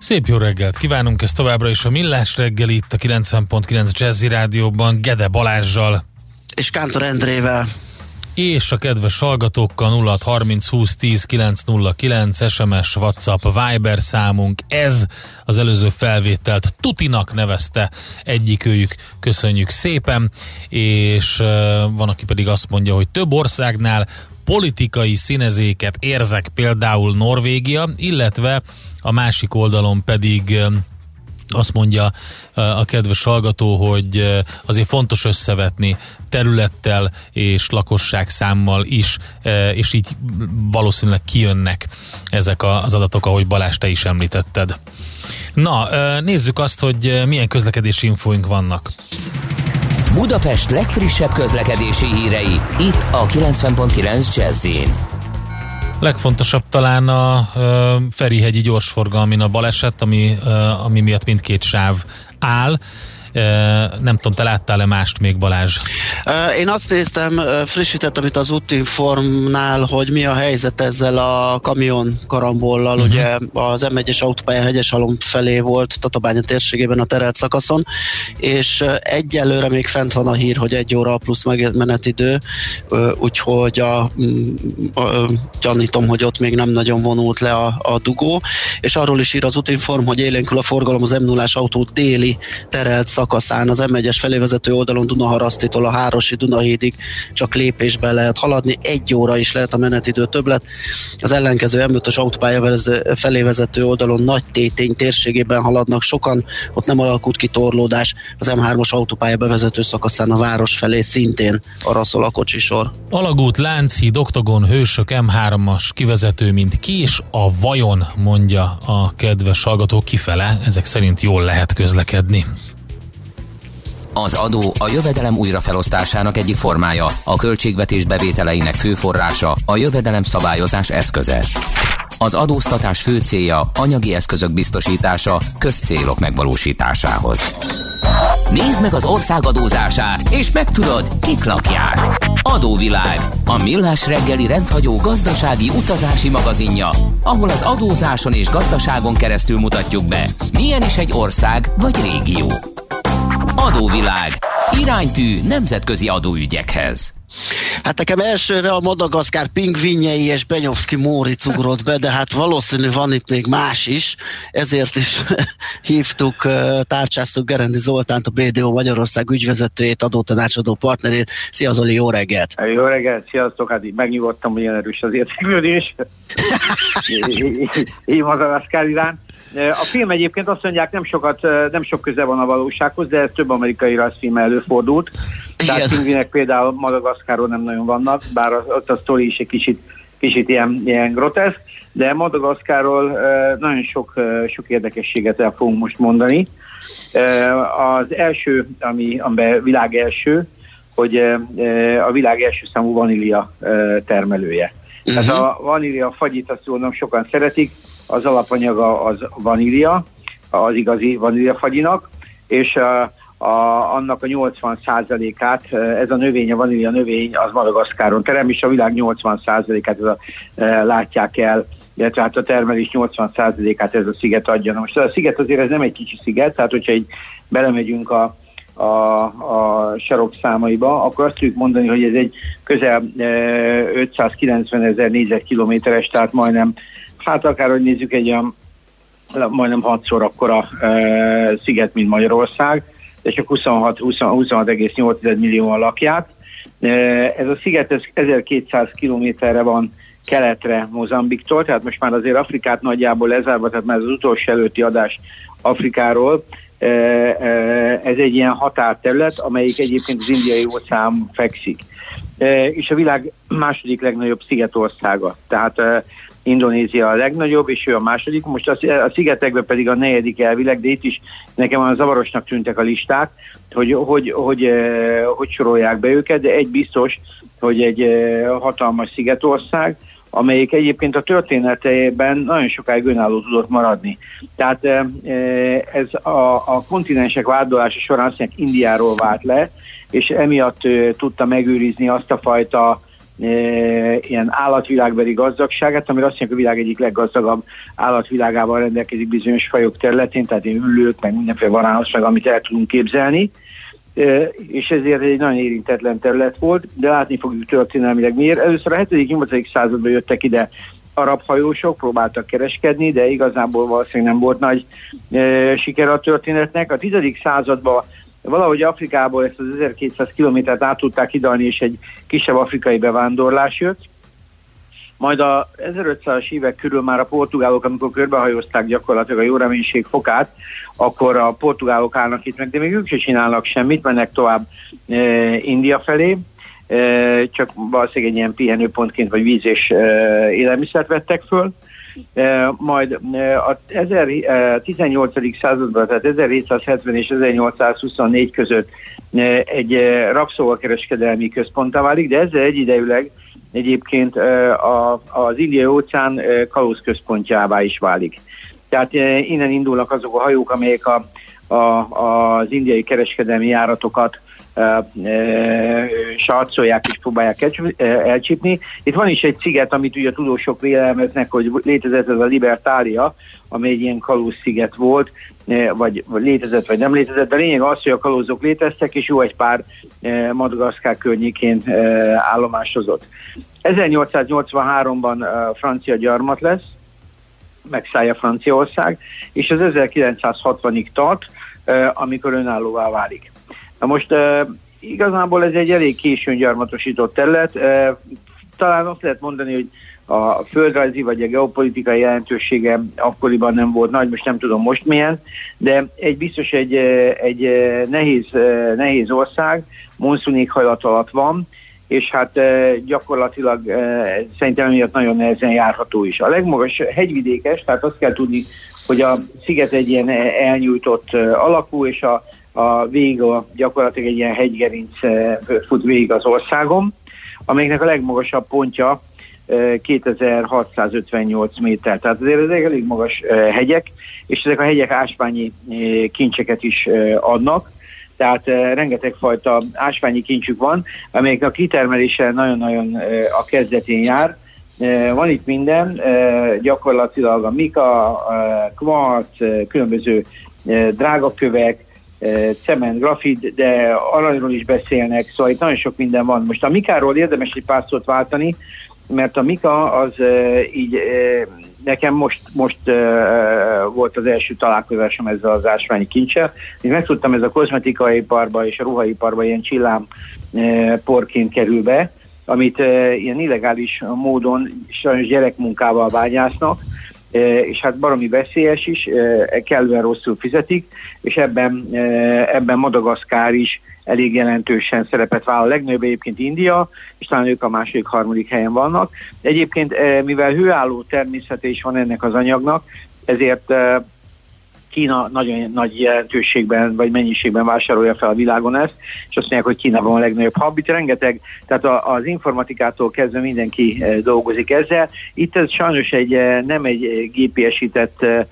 Szép jó reggelt kívánunk, ez továbbra is a Millás reggeli itt a 90.9 Jazzy Rádióban Gede Balázsjal és Kántor Endrével és a kedves hallgatókkal 0 30 20 10 909 SMS, WhatsApp, Viber számunk. Ez az előző felvételt Tutinak nevezte egyikőjük. Köszönjük szépen, és van, aki pedig azt mondja, hogy több országnál politikai színezéket érzek például Norvégia, illetve a másik oldalon pedig azt mondja a kedves hallgató, hogy azért fontos összevetni területtel és lakosság számmal is, és így valószínűleg kijönnek ezek az adatok, ahogy Balázs te is említetted. Na, nézzük azt, hogy milyen közlekedési infóink vannak. Budapest legfrissebb közlekedési hírei, itt a 90.9 jazz Legfontosabb talán a uh, Ferihegyi gyorsforgalmin a baleset, ami, uh, ami miatt mindkét sáv áll. Nem tudom, te láttál-e mást még Balázs? Én azt néztem, frissítettem itt az útinformnál, hogy mi a helyzet ezzel a kamion karambollal, uh-huh. ugye az M1-es autópályán Hegyeshalom felé volt Tatabánya térségében a terelt szakaszon, és egyelőre még fent van a hír, hogy egy óra plusz menetidő, úgyhogy a, a, a, gyanítom, hogy ott még nem nagyon vonult le a, a dugó, és arról is ír az útinform, hogy élénkül a forgalom az m 0 autó déli terelt szakaszán az M1-es felé vezető oldalon Dunaharasztitól a Hárosi Dunahídig csak lépésben lehet haladni, egy óra is lehet a menetidő többlet. Az ellenkező M5-ös autópálya felé vezető oldalon nagy tétény térségében haladnak sokan, ott nem alakult ki torlódás, az M3-os autópálya bevezető szakaszán a város felé szintén arra szól a kocsisor. Alagút, Lánchíd, Oktogon, Hősök, M3-as kivezető, mint kés, a vajon, mondja a kedves hallgató kifele, ezek szerint jól lehet közlekedni. Az adó a jövedelem újrafelosztásának egyik formája, a költségvetés bevételeinek fő forrása, a jövedelem szabályozás eszköze. Az adóztatás fő célja anyagi eszközök biztosítása közcélok megvalósításához. Nézd meg az ország adózását, és megtudod, kik lakják. Adóvilág, a millás reggeli rendhagyó gazdasági utazási magazinja, ahol az adózáson és gazdaságon keresztül mutatjuk be, milyen is egy ország vagy régió. Adóvilág. Iránytű nemzetközi adóügyekhez. Hát nekem elsőre a Madagaszkár pingvinjei és Benyovszki Móric ugrott be, de hát valószínű van itt még más is, ezért is hívtuk, tárcsáztuk Gerendi Zoltánt, a BDO Magyarország ügyvezetőjét, adótanácsadó partnerét. Szia Zoli, jó reggelt! Jó reggelt, sziasztok, hát így megnyugodtam, hogy ilyen erős az értéklődés. Én Madagaszkár iránt. A film egyébként azt mondják, nem, sokat, nem sok köze van a valósághoz, de ez több amerikai rajzfilm előfordult. Igen. Tehát pingvinek például Madagaszkáról nem nagyon vannak, bár ott a sztori is egy kicsit, kicsit ilyen, ilyen groteszk, de Madagaszkáról nagyon sok, sok érdekességet el fogunk most mondani. Az első, ami, amiben világ első, hogy a világ első számú vanília termelője. Uh-huh. Tehát a vanília fagyit azt mondom sokan szeretik, az alapanyaga az vanília, az igazi vaníliafagyinak, és a, annak a 80%-át, ez a növény, a vanília növény, az Madagaszkáron terem, és a világ 80%-át ez a, e, látják el, illetve hát a termelés 80%-át ez a sziget adja. Na most a sziget azért ez nem egy kicsi sziget, tehát hogyha így belemegyünk a, a, a sarok számaiba, akkor azt tudjuk mondani, hogy ez egy közel 590 ezer négyzetkilométeres, tehát majdnem hát akárhogy nézzük, egy olyan majdnem hatszor akkora e, sziget, mint Magyarország, de csak 26-26,8 26, millióan lakják. E, ez a sziget ez 1200 kilométerre van keletre Mozambiktól, tehát most már azért Afrikát nagyjából lezárva, tehát már az utolsó előtti adás Afrikáról, e, e, ez egy ilyen határterület, amelyik egyébként az indiai óceán fekszik. És a világ második legnagyobb szigetországa. Tehát Indonézia a legnagyobb, és ő a második. Most a, a szigetekben pedig a negyedik elvileg, de itt is nekem a zavarosnak tűntek a listák, hogy hogy, hogy, hogy, hogy sorolják be őket, de egy biztos, hogy egy hatalmas szigetország, amelyik egyébként a történetében nagyon sokáig önálló tudott maradni. Tehát ez a, a kontinensek vádolása során azt mondják, Indiáról vált le, és emiatt tudta megőrizni azt a fajta ilyen állatvilágbeli gazdagságát, ami azt mondja, a világ egyik leggazdagabb állatvilágával rendelkezik bizonyos fajok területén, tehát ilyen ülők, meg mindenféle varánosság, amit el tudunk képzelni és ezért egy nagyon érintetlen terület volt, de látni fogjuk történelmileg miért. Először a 7.-8. században jöttek ide arab hajósok, próbáltak kereskedni, de igazából valószínűleg nem volt nagy e, siker a történetnek. A 10. században valahogy Afrikából ezt az 1200 kilométert át tudták hidalni, és egy kisebb afrikai bevándorlás jött. Majd a 1500-as évek körül már a portugálok, amikor körbehajózták gyakorlatilag a jó reménység fokát, akkor a portugálok állnak itt meg, de még ők sem csinálnak semmit, mennek tovább e, India felé, e, csak valószínűleg egy ilyen pihenőpontként vagy víz és e, élelmiszert vettek föl. Majd e, a 18. E, században, tehát 1770 és 1824 között egy rabszolgakereskedelmi központtá válik, de ezzel egyidejűleg egyébként az indiai óceán kalóz központjává is válik. Tehát innen indulnak azok a hajók, amelyek a, a, az indiai kereskedelmi járatokat sarcolják és próbálják elcsípni. Itt van is egy sziget, amit ugye a tudósok vélelmeznek, hogy létezett ez a Libertália, ami egy ilyen kalóz sziget volt, vagy, vagy létezett, vagy nem létezett, de lényeg az, hogy a kalózok léteztek, és jó egy pár Madagaszkár környékén állomásozott. 1883-ban francia gyarmat lesz, megszállja Franciaország, és az 1960-ig tart, amikor önállóvá válik. Na most igazából ez egy elég későn gyarmatosított terület, talán azt lehet mondani, hogy a földrajzi vagy a geopolitikai jelentősége akkoriban nem volt nagy, most nem tudom most milyen, de egy biztos egy, egy nehéz, nehéz ország, monszun éghajlat alatt van, és hát gyakorlatilag szerintem emiatt nagyon nehezen járható is. A legmagas hegyvidékes, tehát azt kell tudni, hogy a sziget egy ilyen elnyújtott alakú, és a, a vég a, gyakorlatilag egy ilyen hegygerinc fut végig az országon, amelynek a legmagasabb pontja 2658 méter. Tehát azért ezek elég magas hegyek, és ezek a hegyek ásványi kincseket is adnak tehát rengeteg fajta ásványi kincsük van, amelyek a kitermelése nagyon-nagyon a kezdetén jár. Van itt minden, gyakorlatilag a mika, uh, kvarc, különböző drágakövek, cement, grafit, de aranyról is beszélnek, szóval itt nagyon sok minden van. Most a mikáról érdemes egy pár szót váltani, mert a Mika az így nekem most, most volt az első találkozásom ezzel az ásványi kincsel. Én megtudtam, ez a kozmetikai iparba és a ruhaiparba ilyen csillám porként kerül be, amit ilyen illegális módon sajnos gyerekmunkával bányásznak, és hát baromi veszélyes is, kellően rosszul fizetik, és ebben, ebben Madagaszkár is elég jelentősen szerepet vállal. A legnagyobb egyébként India, és talán ők a második, harmadik helyen vannak. Egyébként, mivel hőálló természete is van ennek az anyagnak, ezért Kína nagyon nagy jelentőségben vagy mennyiségben vásárolja fel a világon ezt, és azt mondják, hogy Kínában a legnagyobb habit, rengeteg, tehát az informatikától kezdve mindenki eh, dolgozik ezzel. Itt ez sajnos egy, eh, nem egy GPS-ített eh,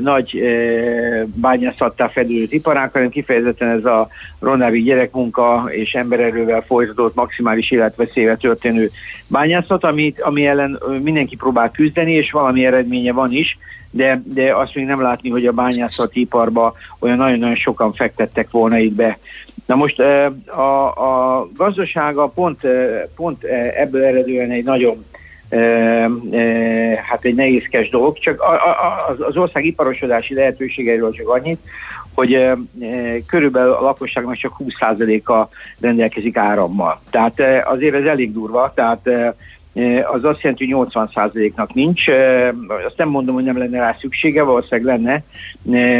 nagy bányászattá fedőzött iparák, hanem kifejezetten ez a ronávi gyerekmunka és embererővel folytatott maximális életveszélyvel történő bányászat, amit, ami ellen mindenki próbál küzdeni, és valami eredménye van is, de, de azt még nem látni, hogy a bányászati iparba olyan nagyon-nagyon sokan fektettek volna itt be. Na most a, a gazdasága pont, pont ebből eredően egy nagyon hát egy nehézkes dolog, csak az ország iparosodási lehetőségeiről csak annyit, hogy körülbelül a lakosságnak csak 20%-a rendelkezik árammal. Tehát azért ez elég durva, tehát az azt jelenti, hogy 80%-nak nincs. Azt nem mondom, hogy nem lenne rá szüksége, valószínűleg lenne,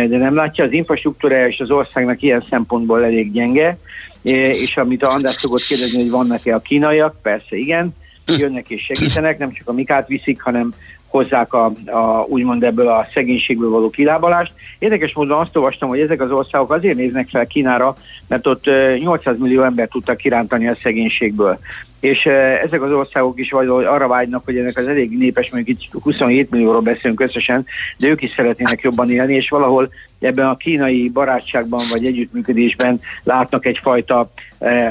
de nem látja. Az infrastruktúra és az országnak ilyen szempontból elég gyenge, és amit a András szokott kérdezni, hogy vannak-e a kínaiak, persze igen, jönnek és segítenek, nem csak a mikát viszik, hanem hozzák a, a, úgymond ebből a szegénységből való kilábalást. Érdekes módon azt olvastam, hogy ezek az országok azért néznek fel Kínára, mert ott 800 millió ember tudtak kirántani a szegénységből és ezek az országok is vagy arra vágynak, hogy ennek az elég népes, mondjuk itt 27 millióról beszélünk összesen, de ők is szeretnének jobban élni, és valahol ebben a kínai barátságban vagy együttműködésben látnak egyfajta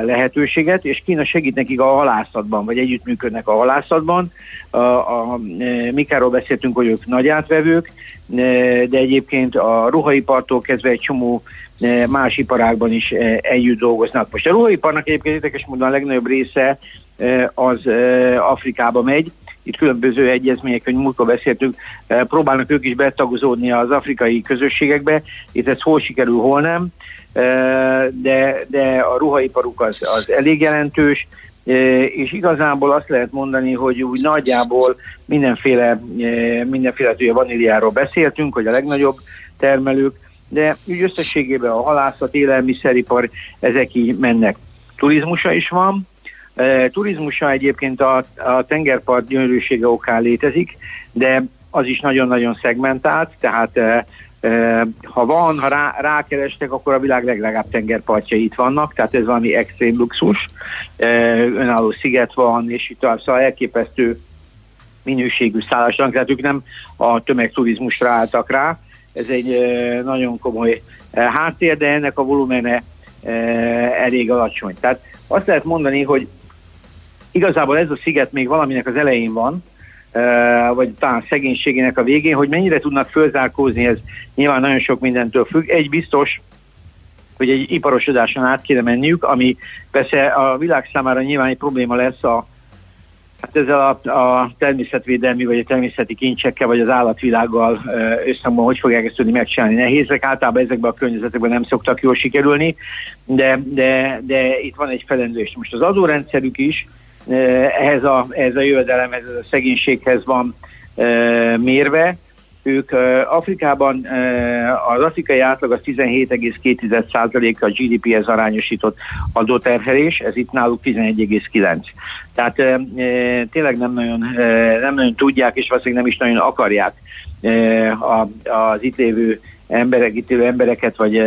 lehetőséget, és Kína segít nekik a halászatban, vagy együttműködnek a halászatban. A, a, Mikáról beszéltünk, hogy ők nagy átvevők, de egyébként a ruhaipartól kezdve egy csomó más iparágban is együtt dolgoznak. Most a ruhaiparnak egyébként érdekes módon a legnagyobb része az Afrikába megy, itt különböző egyezmények, hogy múltkor beszéltünk, próbálnak ők is betagozódni az afrikai közösségekbe, itt ez hol sikerül, hol nem, de, de a ruhaiparuk az, az elég jelentős, és igazából azt lehet mondani, hogy úgy nagyjából mindenféle, mindenféle ugye vaníliáról beszéltünk, hogy a legnagyobb termelők, de úgy összességében a halászat, élelmiszeripar, ezek így mennek. Turizmusa is van, e, turizmusa egyébként a, a tengerpart gyönyörűsége okán létezik, de az is nagyon-nagyon szegmentált, tehát e, e, ha van, ha rá, rákerestek, akkor a világ leglegább tengerpartjai itt vannak, tehát ez valami extrém luxus, önálló sziget van, és itt szóval elképesztő minőségű szállásnak, tehát ők nem a tömegturizmusra álltak rá, ez egy nagyon komoly háttér, de ennek a volumene elég alacsony. Tehát azt lehet mondani, hogy igazából ez a sziget még valaminek az elején van, vagy talán szegénységének a végén, hogy mennyire tudnak fölzárkózni, ez nyilván nagyon sok mindentől függ. Egy biztos, hogy egy iparosodáson át kéne menniük, ami persze a világ számára nyilván egy probléma lesz a Hát ezzel a, a természetvédelmi vagy a természeti kincsekkel vagy az állatvilággal összhangban hogy fogják ezt tudni megcsinálni. Nehézek, általában ezekben a környezetekben nem szoktak jól sikerülni, de, de, de itt van egy felendős. Most az adórendszerük is ehhez a, ehhez a jövedelemhez, ez a szegénységhez van mérve, ők Afrikában az afrikai átlag az 17,2% a GDP-hez arányosított adóterhelés, ez itt náluk 11,9. Tehát tényleg nem nagyon, nem nagyon tudják, és valószínűleg nem is nagyon akarják az itt lévő emberek, itt lévő embereket vagy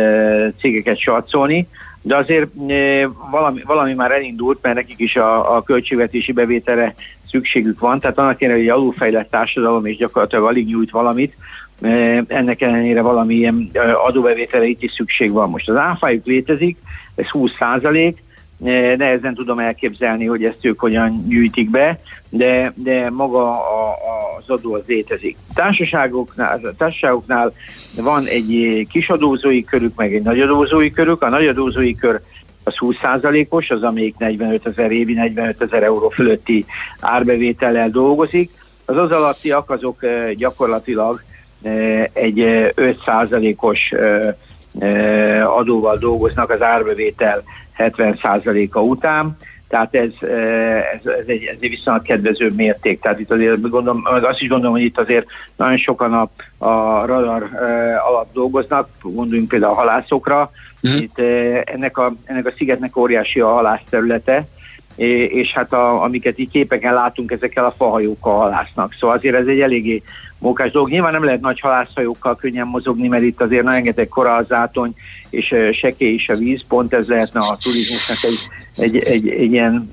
cégeket satszolni, de azért valami, valami már elindult, mert nekik is a, a költségvetési bevételre szükségük van, tehát annak ellenére, hogy egy alulfejlett társadalom és gyakorlatilag alig nyújt valamit, ennek ellenére valamilyen adóbevételre itt is szükség van. Most az áfájuk létezik, ez 20 százalék, nehezen tudom elképzelni, hogy ezt ők hogyan gyűjtik be, de, de maga a, a, az adó az létezik. Társaságoknál, társaságoknál van egy kis adózói körük, meg egy nagy adózói körük. A nagy adózói kör az 20%-os, az amelyik 45 ezer évi, 45 ezer euró fölötti árbevétellel dolgozik. Az az alattiak azok gyakorlatilag egy 5%-os adóval dolgoznak az árbevétel 70%-a után, tehát ez, ez, ez, egy, ez egy viszonylag kedvező mérték. Tehát itt azért gondolom, azt is gondolom, hogy itt azért nagyon sokan a, a radar alatt dolgoznak, gondoljunk például a halászokra, Mm. Itt ennek a, ennek a szigetnek óriási a halászterülete, és hát a, amiket így képeken látunk, ezekkel a fahajókkal halásznak. Szóval azért ez egy eléggé mókás dolog. Nyilván nem lehet nagy halászhajókkal könnyen mozogni, mert itt azért rengeteg kora az átony, és seké is a víz, pont ez lehetne a turizmusnak egy, egy, egy, egy ilyen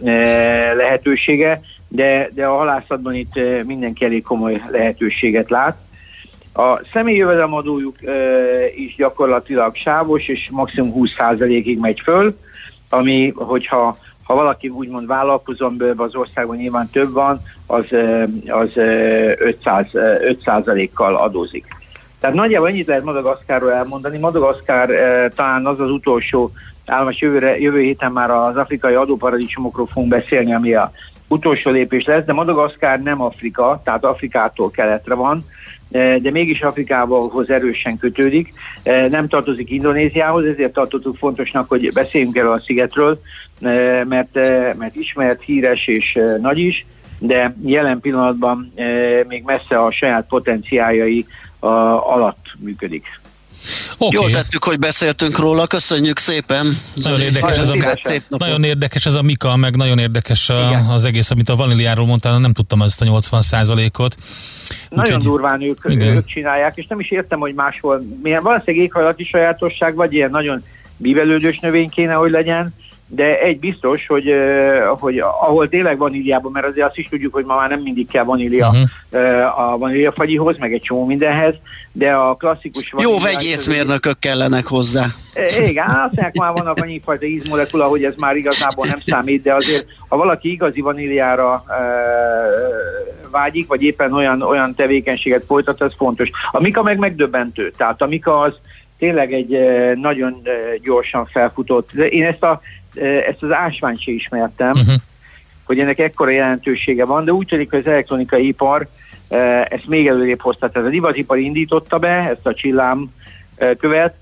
lehetősége, de, de a halászatban itt mindenki elég komoly lehetőséget lát. A személyi jövedelemadójuk e, is gyakorlatilag sávos, és maximum 20%-ig megy föl, ami, hogyha ha valaki úgymond vállalkozom bőve az országban nyilván több van, az, az 500, 5%-kal adózik. Tehát nagyjából ennyit lehet Madagaszkárról elmondani. Madagaszkár e, talán az az utolsó állomás jövőre, jövő héten már az afrikai adóparadicsomokról fogunk beszélni, ami a utolsó lépés lesz, de Madagaszkár nem Afrika, tehát Afrikától keletre van, Eh, de mégis Afrikához erősen kötődik. Eh, nem tartozik Indonéziához, ezért tartottuk fontosnak, hogy beszéljünk erről a szigetről, eh, mert, mert ismert, híres és nagy is, de jelen pillanatban még messze a saját potenciáljai alatt működik. Okay. Jól tettük, hogy beszéltünk róla, köszönjük szépen. Nagyon érdekes, ez a, nagyon érdekes ez a Mika, meg nagyon érdekes a, az egész, amit a vaníliáról mondtál, nem tudtam ezt a 80 ot Nagyon Úgy, durván ők, ők csinálják, és nem is értem, hogy máshol, milyen valószínűleg éghajlati sajátosság, vagy ilyen nagyon bívelődős növény kéne, hogy legyen, de egy biztos, hogy, hogy ahol tényleg vaníliában, mert azért azt is tudjuk, hogy ma már nem mindig kell vanília uh-huh. a vaníliafagyihoz, meg egy csomó mindenhez, de a klasszikus Jó vegyészmérnökök kellenek hozzá. Igen, azt mondják, már vannak annyi fajta ízmolekula, hogy ez már igazából nem számít, de azért, ha valaki igazi vaníliára vágyik, vagy éppen olyan, olyan tevékenységet folytat, ez fontos. A Mika meg megdöbbentő. Tehát a Mika az tényleg egy nagyon gyorsan felfutott. Én ezt a ezt az ásványt se ismertem, uh-huh. hogy ennek ekkora jelentősége van, de úgy tűnik, hogy az elektronikai ipar ezt még előrébb hozta. Tehát a divatipar indította be ezt a csillám követ,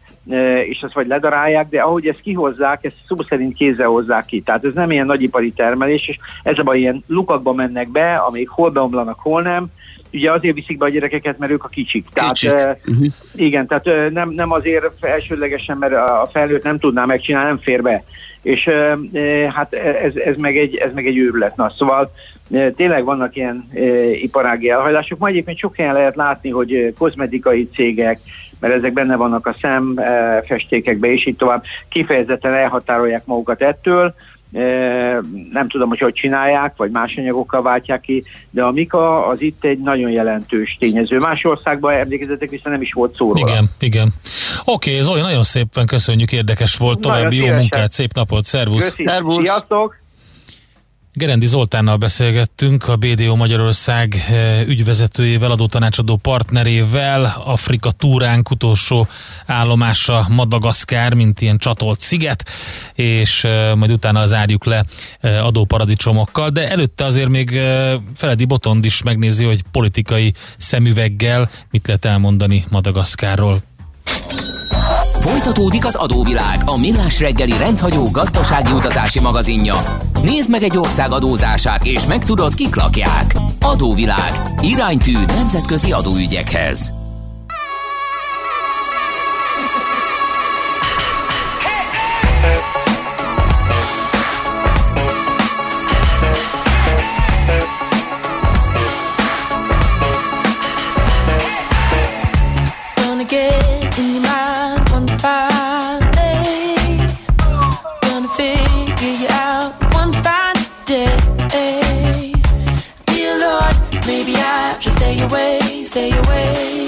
és ezt vagy ledarálják, de ahogy ezt kihozzák, ezt szó szerint kézzel hozzák ki. Tehát ez nem ilyen nagyipari termelés, és ezzel ilyen lukakba mennek be, amik hol beomlanak, hol nem, ugye azért viszik be a gyerekeket, mert ők a kicsik. kicsik. Tehát, uh-huh. Igen, tehát nem, nem azért elsődlegesen, mert a felnőtt nem tudná megcsinálni, nem fér be. És e, hát ez, ez, meg egy, ez meg egy őrület. Na, szóval e, tényleg vannak ilyen e, iparági elhajlások. Majd egyébként sok helyen lehet látni, hogy kozmetikai cégek, mert ezek benne vannak a szemfestékekbe, és így tovább kifejezetten elhatárolják magukat ettől, nem tudom, hogy hogy csinálják, vagy más anyagokkal váltják ki, de a Mika az itt egy nagyon jelentős tényező. Más országban emlékezetek viszont nem is volt szó róla. Igen, igen. Oké, okay, Zoli, nagyon szépen köszönjük, érdekes volt, további jó munkát, szép napot, szervusz! Köszi. Szervusz! Sziasztok! Gerendi Zoltánnal beszélgettünk, a BDO Magyarország eh, ügyvezetőjével, adótanácsadó partnerével, Afrika túránk utolsó állomása Madagaszkár, mint ilyen csatolt sziget, és eh, majd utána zárjuk le eh, adóparadicsomokkal, de előtte azért még Feledi Botond is megnézi, hogy politikai szemüveggel mit lehet elmondani Madagaszkárról. Folytatódik az adóvilág, a millás reggeli rendhagyó gazdasági utazási magazinja. Nézd meg egy ország adózását, és megtudod, kik lakják. Adóvilág. Iránytű nemzetközi adóügyekhez. away, stay away.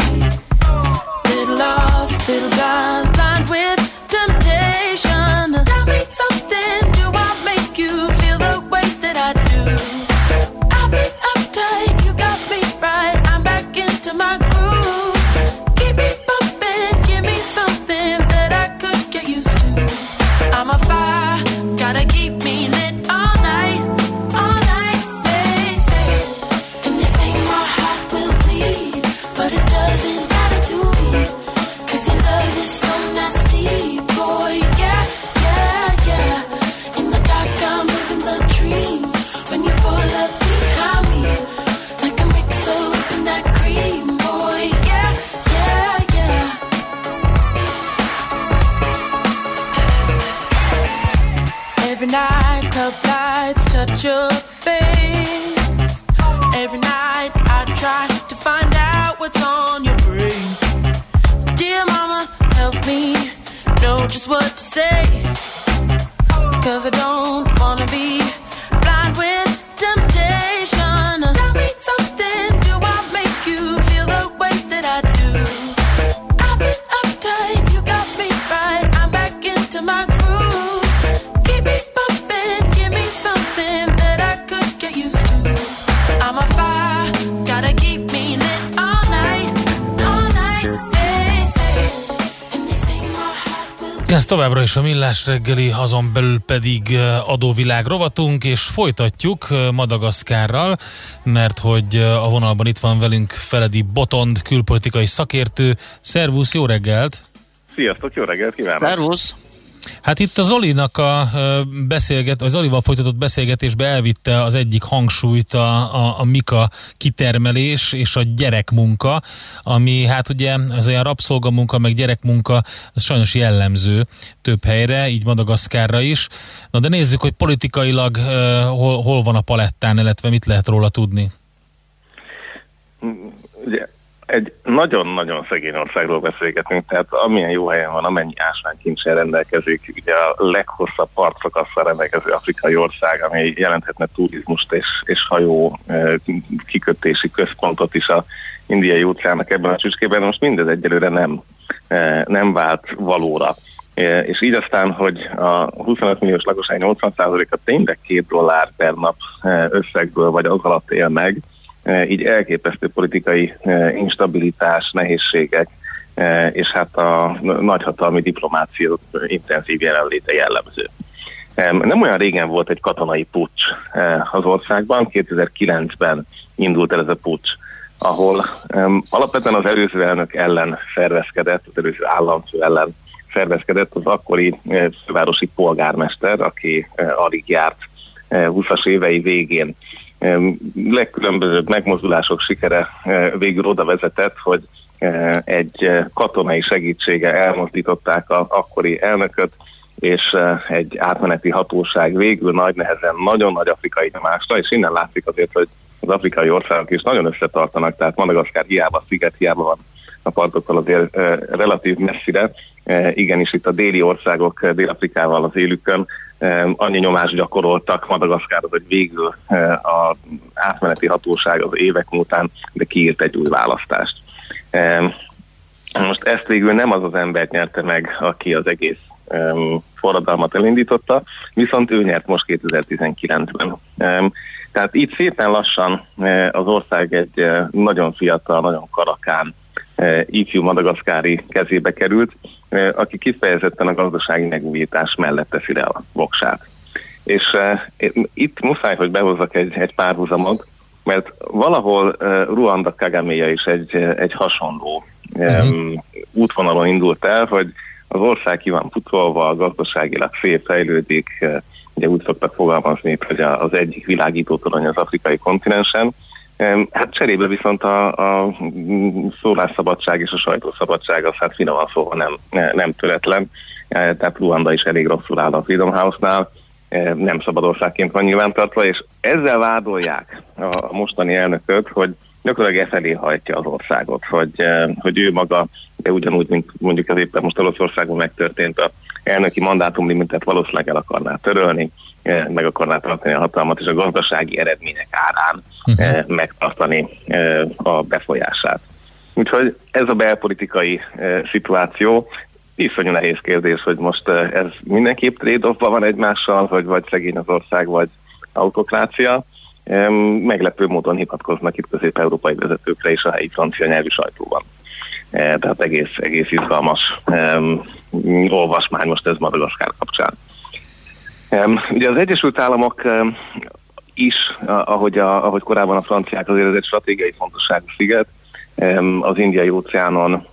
what to say. Cause I don't továbbra is a Millás reggeli, azon belül pedig adóvilág rovatunk, és folytatjuk Madagaszkárral, mert hogy a vonalban itt van velünk Feledi Botond, külpolitikai szakértő. Szervusz, jó reggelt! Sziasztok, jó reggelt kívánok! Szervusz! Hát itt az Zolinak a beszélget, az Zolival folytatott beszélgetésbe elvitte az egyik hangsúlyt a, a, a Mika kitermelés és a gyerekmunka, ami hát ugye ez olyan rabszolgamunka, meg gyerekmunka, az sajnos jellemző több helyre, így Madagaszkárra is. Na de nézzük, hogy politikailag hol, hol van a palettán, illetve mit lehet róla tudni. Ugye egy nagyon-nagyon szegény országról beszélgetünk, tehát amilyen jó helyen van, amennyi ásványkincsen rendelkezik, ugye a leghosszabb partszakasszal rendelkező afrikai ország, ami jelenthetne turizmust és, és hajó kikötési központot is a indiai óceánnak ebben a csücskében, most mindez egyelőre nem, nem vált valóra. És így aztán, hogy a 25 milliós lakosság 80%-a tényleg két dollár per nap összegből vagy az alatt él meg, így elképesztő politikai e, instabilitás, nehézségek, e, és hát a nagyhatalmi diplomáció intenzív jelenléte jellemző. Nem olyan régen volt egy katonai pucs az országban, 2009-ben indult el ez a pucs, ahol alapvetően az előző elnök ellen szervezkedett, az előző államfő ellen szervezkedett az akkori fővárosi polgármester, aki alig járt 20-as évei végén legkülönbözőbb megmozdulások sikere eh, végül oda vezetett, hogy eh, egy eh, katonai segítsége elmozdították a akkori elnököt, és egy átmeneti hatóság végül nagy nehezen nagyon nagy afrikai nyomásra, és innen látszik azért, hogy az afrikai országok is nagyon összetartanak, tehát Madagaszkár hiába, sziget hiába van a partoktól azért relatív messzire. Igenis itt a déli országok Dél-Afrikával az élükön annyi nyomást gyakoroltak Madagaszkárra, hogy végül az átmeneti hatóság az évek után de kiírt egy új választást. Most ezt végül nem az az ember nyerte meg, aki az egész forradalmat elindította, viszont ő nyert most 2019-ben. Tehát itt szépen lassan az ország egy nagyon fiatal, nagyon karakán ifjú madagaszkári kezébe került, aki kifejezetten a gazdasági megújítás mellett teszi le a voksát. És uh, itt muszáj, hogy behozzak egy, egy párhuzamot, mert valahol Ruanda Kagaméja is egy, egy hasonló uh-huh. um, útvonalon indult el, hogy az ország ki van putolva, gazdaságilag szép fejlődik, ugye úgy szoktak fogalmazni, hogy az egyik világító torony az afrikai kontinensen, Hát cserébe viszont a, a szólásszabadság és a sajtószabadság az hát finoman szóval nem, nem töretlen. E, tehát Luanda is elég rosszul áll a Freedom House-nál, e, nem szabad országként van nyilvántartva, és ezzel vádolják a mostani elnököt, hogy gyakorlatilag e felé hajtja az országot, hogy, e, hogy ő maga, de ugyanúgy, mint mondjuk az éppen most Oroszországban megtörtént a elnöki mandátumlimitet valószínűleg el akarná törölni, meg akarná tartani a hatalmat, és a gazdasági eredmények árán uh-huh. megtartani a befolyását. Úgyhogy ez a belpolitikai szituáció iszonyú nehéz kérdés, hogy most ez mindenképp trade van egymással, hogy vagy szegény az ország, vagy autokrácia. Meglepő módon hivatkoznak itt közép-európai vezetőkre és a helyi francia nyelvű sajtóban. Tehát egész, egész izgalmas olvasmány most ez Madagaszkár kapcsán. Ugye az Egyesült Államok is, ahogy, a, ahogy korábban a franciák, azért ez egy stratégiai fontosságú sziget, az indiai óceánon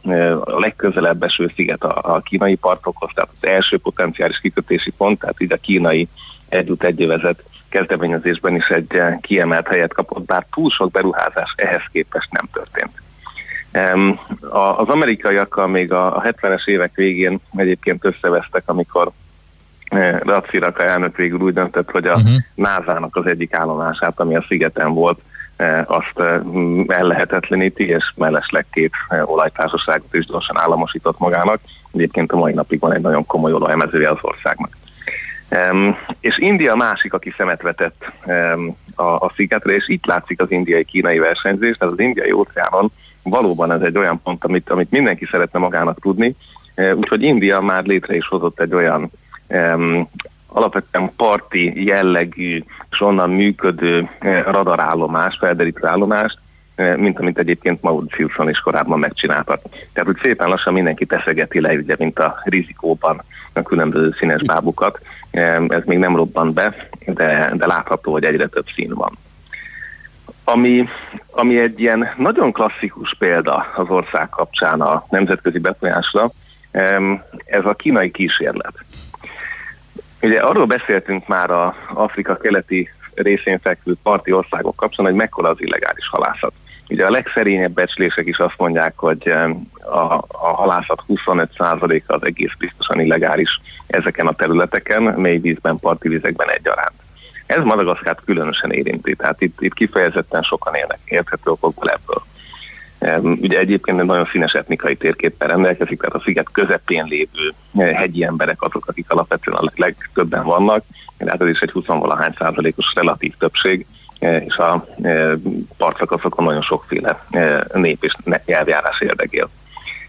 a legközelebb eső sziget a, a kínai partokhoz, tehát az első potenciális kikötési pont, tehát így a kínai együtt egyövezet kezdeményezésben is egy kiemelt helyet kapott, bár túl sok beruházás ehhez képest nem történt. Az amerikaiakkal még a 70-es évek végén egyébként összevesztek, amikor Ratsiraka elnök végül úgy döntött, hogy a uh-huh. NASA-nak az egyik állomását, ami a szigeten volt, azt ellehetetleníti, és mellesleg két olajtársaságot is gyorsan államosított magának. Egyébként a mai napig van egy nagyon komoly olajmezője az országnak. Um, és India másik, aki szemet vetett um, a, a szigetre, és itt látszik az indiai-kínai versenyzés, tehát az indiai óceánon valóban ez egy olyan pont, amit, amit mindenki szeretne magának tudni, uh, úgyhogy India már létre is hozott egy olyan um, alapvetően parti jellegű és onnan működő uh, radarállomás, felderítő állomást, uh, mint amit egyébként Mauritiuson is korábban megcsináltak. Tehát úgy szépen lassan mindenki teszegeti le, ugye, mint a rizikóban a különböző színes bábukat. Ez még nem robban be, de, de látható, hogy egyre több szín van. Ami, ami egy ilyen nagyon klasszikus példa az ország kapcsán a nemzetközi befolyásra, ez a kínai kísérlet. Ugye arról beszéltünk már a Afrika keleti részén fekvő parti országok kapcsán, hogy mekkora az illegális halászat. Ugye a legszerényebb becslések is azt mondják, hogy a, a halászat 25%-a az egész biztosan illegális ezeken a területeken, mély vízben, parti vizekben egyaránt. Ez Madagaszkárt különösen érinti, tehát itt, itt kifejezetten sokan élnek érthető okokból ebből. Ugye egyébként egy nagyon színes etnikai térképpel rendelkezik, tehát a sziget közepén lévő eh, hegyi emberek azok, akik alapvetően a legtöbben vannak, tehát ez is egy 20-valahány százalékos relatív többség, eh, és a eh, partszakaszokon nagyon sokféle nép és nyelvjárás érdekél.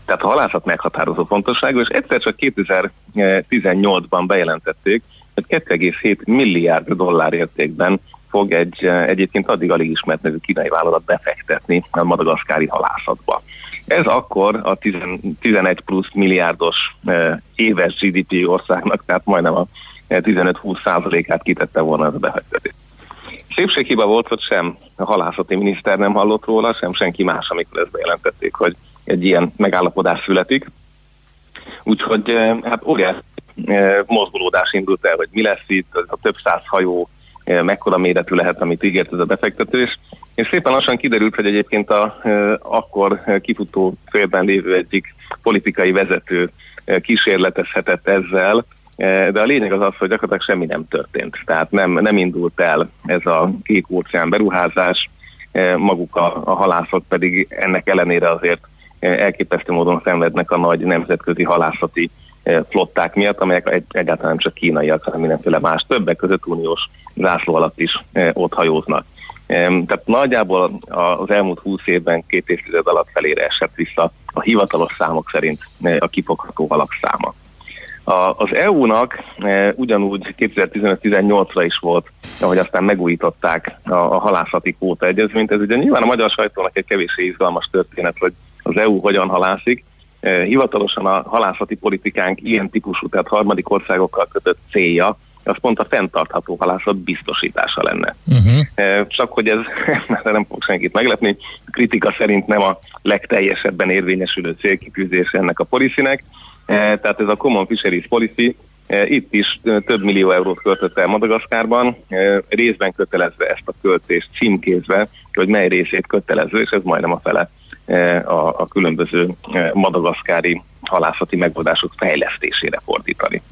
Tehát a halászat meghatározó fontosságú, és egyszer csak 2018-ban bejelentették, hogy 2,7 milliárd dollár értékben fog egy egyébként addig alig ismert nevű kínai vállalat befektetni a madagaszkári halászatba. Ez akkor a 11 plusz milliárdos éves GDP országnak, tehát majdnem a 15-20 százalékát kitette volna ez a befektetés. Szépséghiba volt, hogy sem a halászati miniszter nem hallott róla, sem senki más, amikor ezt bejelentették, hogy egy ilyen megállapodás születik. Úgyhogy hát óriási mozgolódás indult el, hogy mi lesz itt, a több száz hajó mekkora méretű lehet, amit ígért ez a befektetés. És szépen lassan kiderült, hogy egyébként a akkor kifutó félben lévő egyik politikai vezető kísérletezhetett ezzel, de a lényeg az az, hogy gyakorlatilag semmi nem történt. Tehát nem, nem indult el ez a kék óceán beruházás, maguk a, a halászok pedig ennek ellenére azért elképesztő módon szenvednek a nagy nemzetközi halászati flották miatt, amelyek egyáltalán nem csak kínaiak, hanem mindenféle más, többek között uniós zászló alatt is ott hajóznak. Tehát nagyjából az elmúlt húsz évben két évtized alatt felére esett vissza a hivatalos számok szerint a kifogható halak száma. Az EU-nak ugyanúgy 2015-18-ra is volt, ahogy aztán megújították a, a halászati kvóta egyezményt. Ez ugye nyilván a magyar sajtónak egy kevéssé izgalmas történet, hogy az EU hogyan halászik, Eh, hivatalosan a halászati politikánk ilyen típusú, tehát harmadik országokkal kötött célja, az pont a fenntartható halászat biztosítása lenne. Uh-huh. Csak hogy ez nem fog senkit meglepni, a kritika szerint nem a legteljesebben érvényesülő célkitűzés ennek a policynek, eh, tehát ez a Common Fisheries Policy itt is több millió eurót költött el Madagaszkárban, részben kötelezve ezt a költést címkézve, hogy mely részét kötelező, és ez majdnem a fele a, a különböző madagaszkári halászati megoldások fejlesztésére fordítani.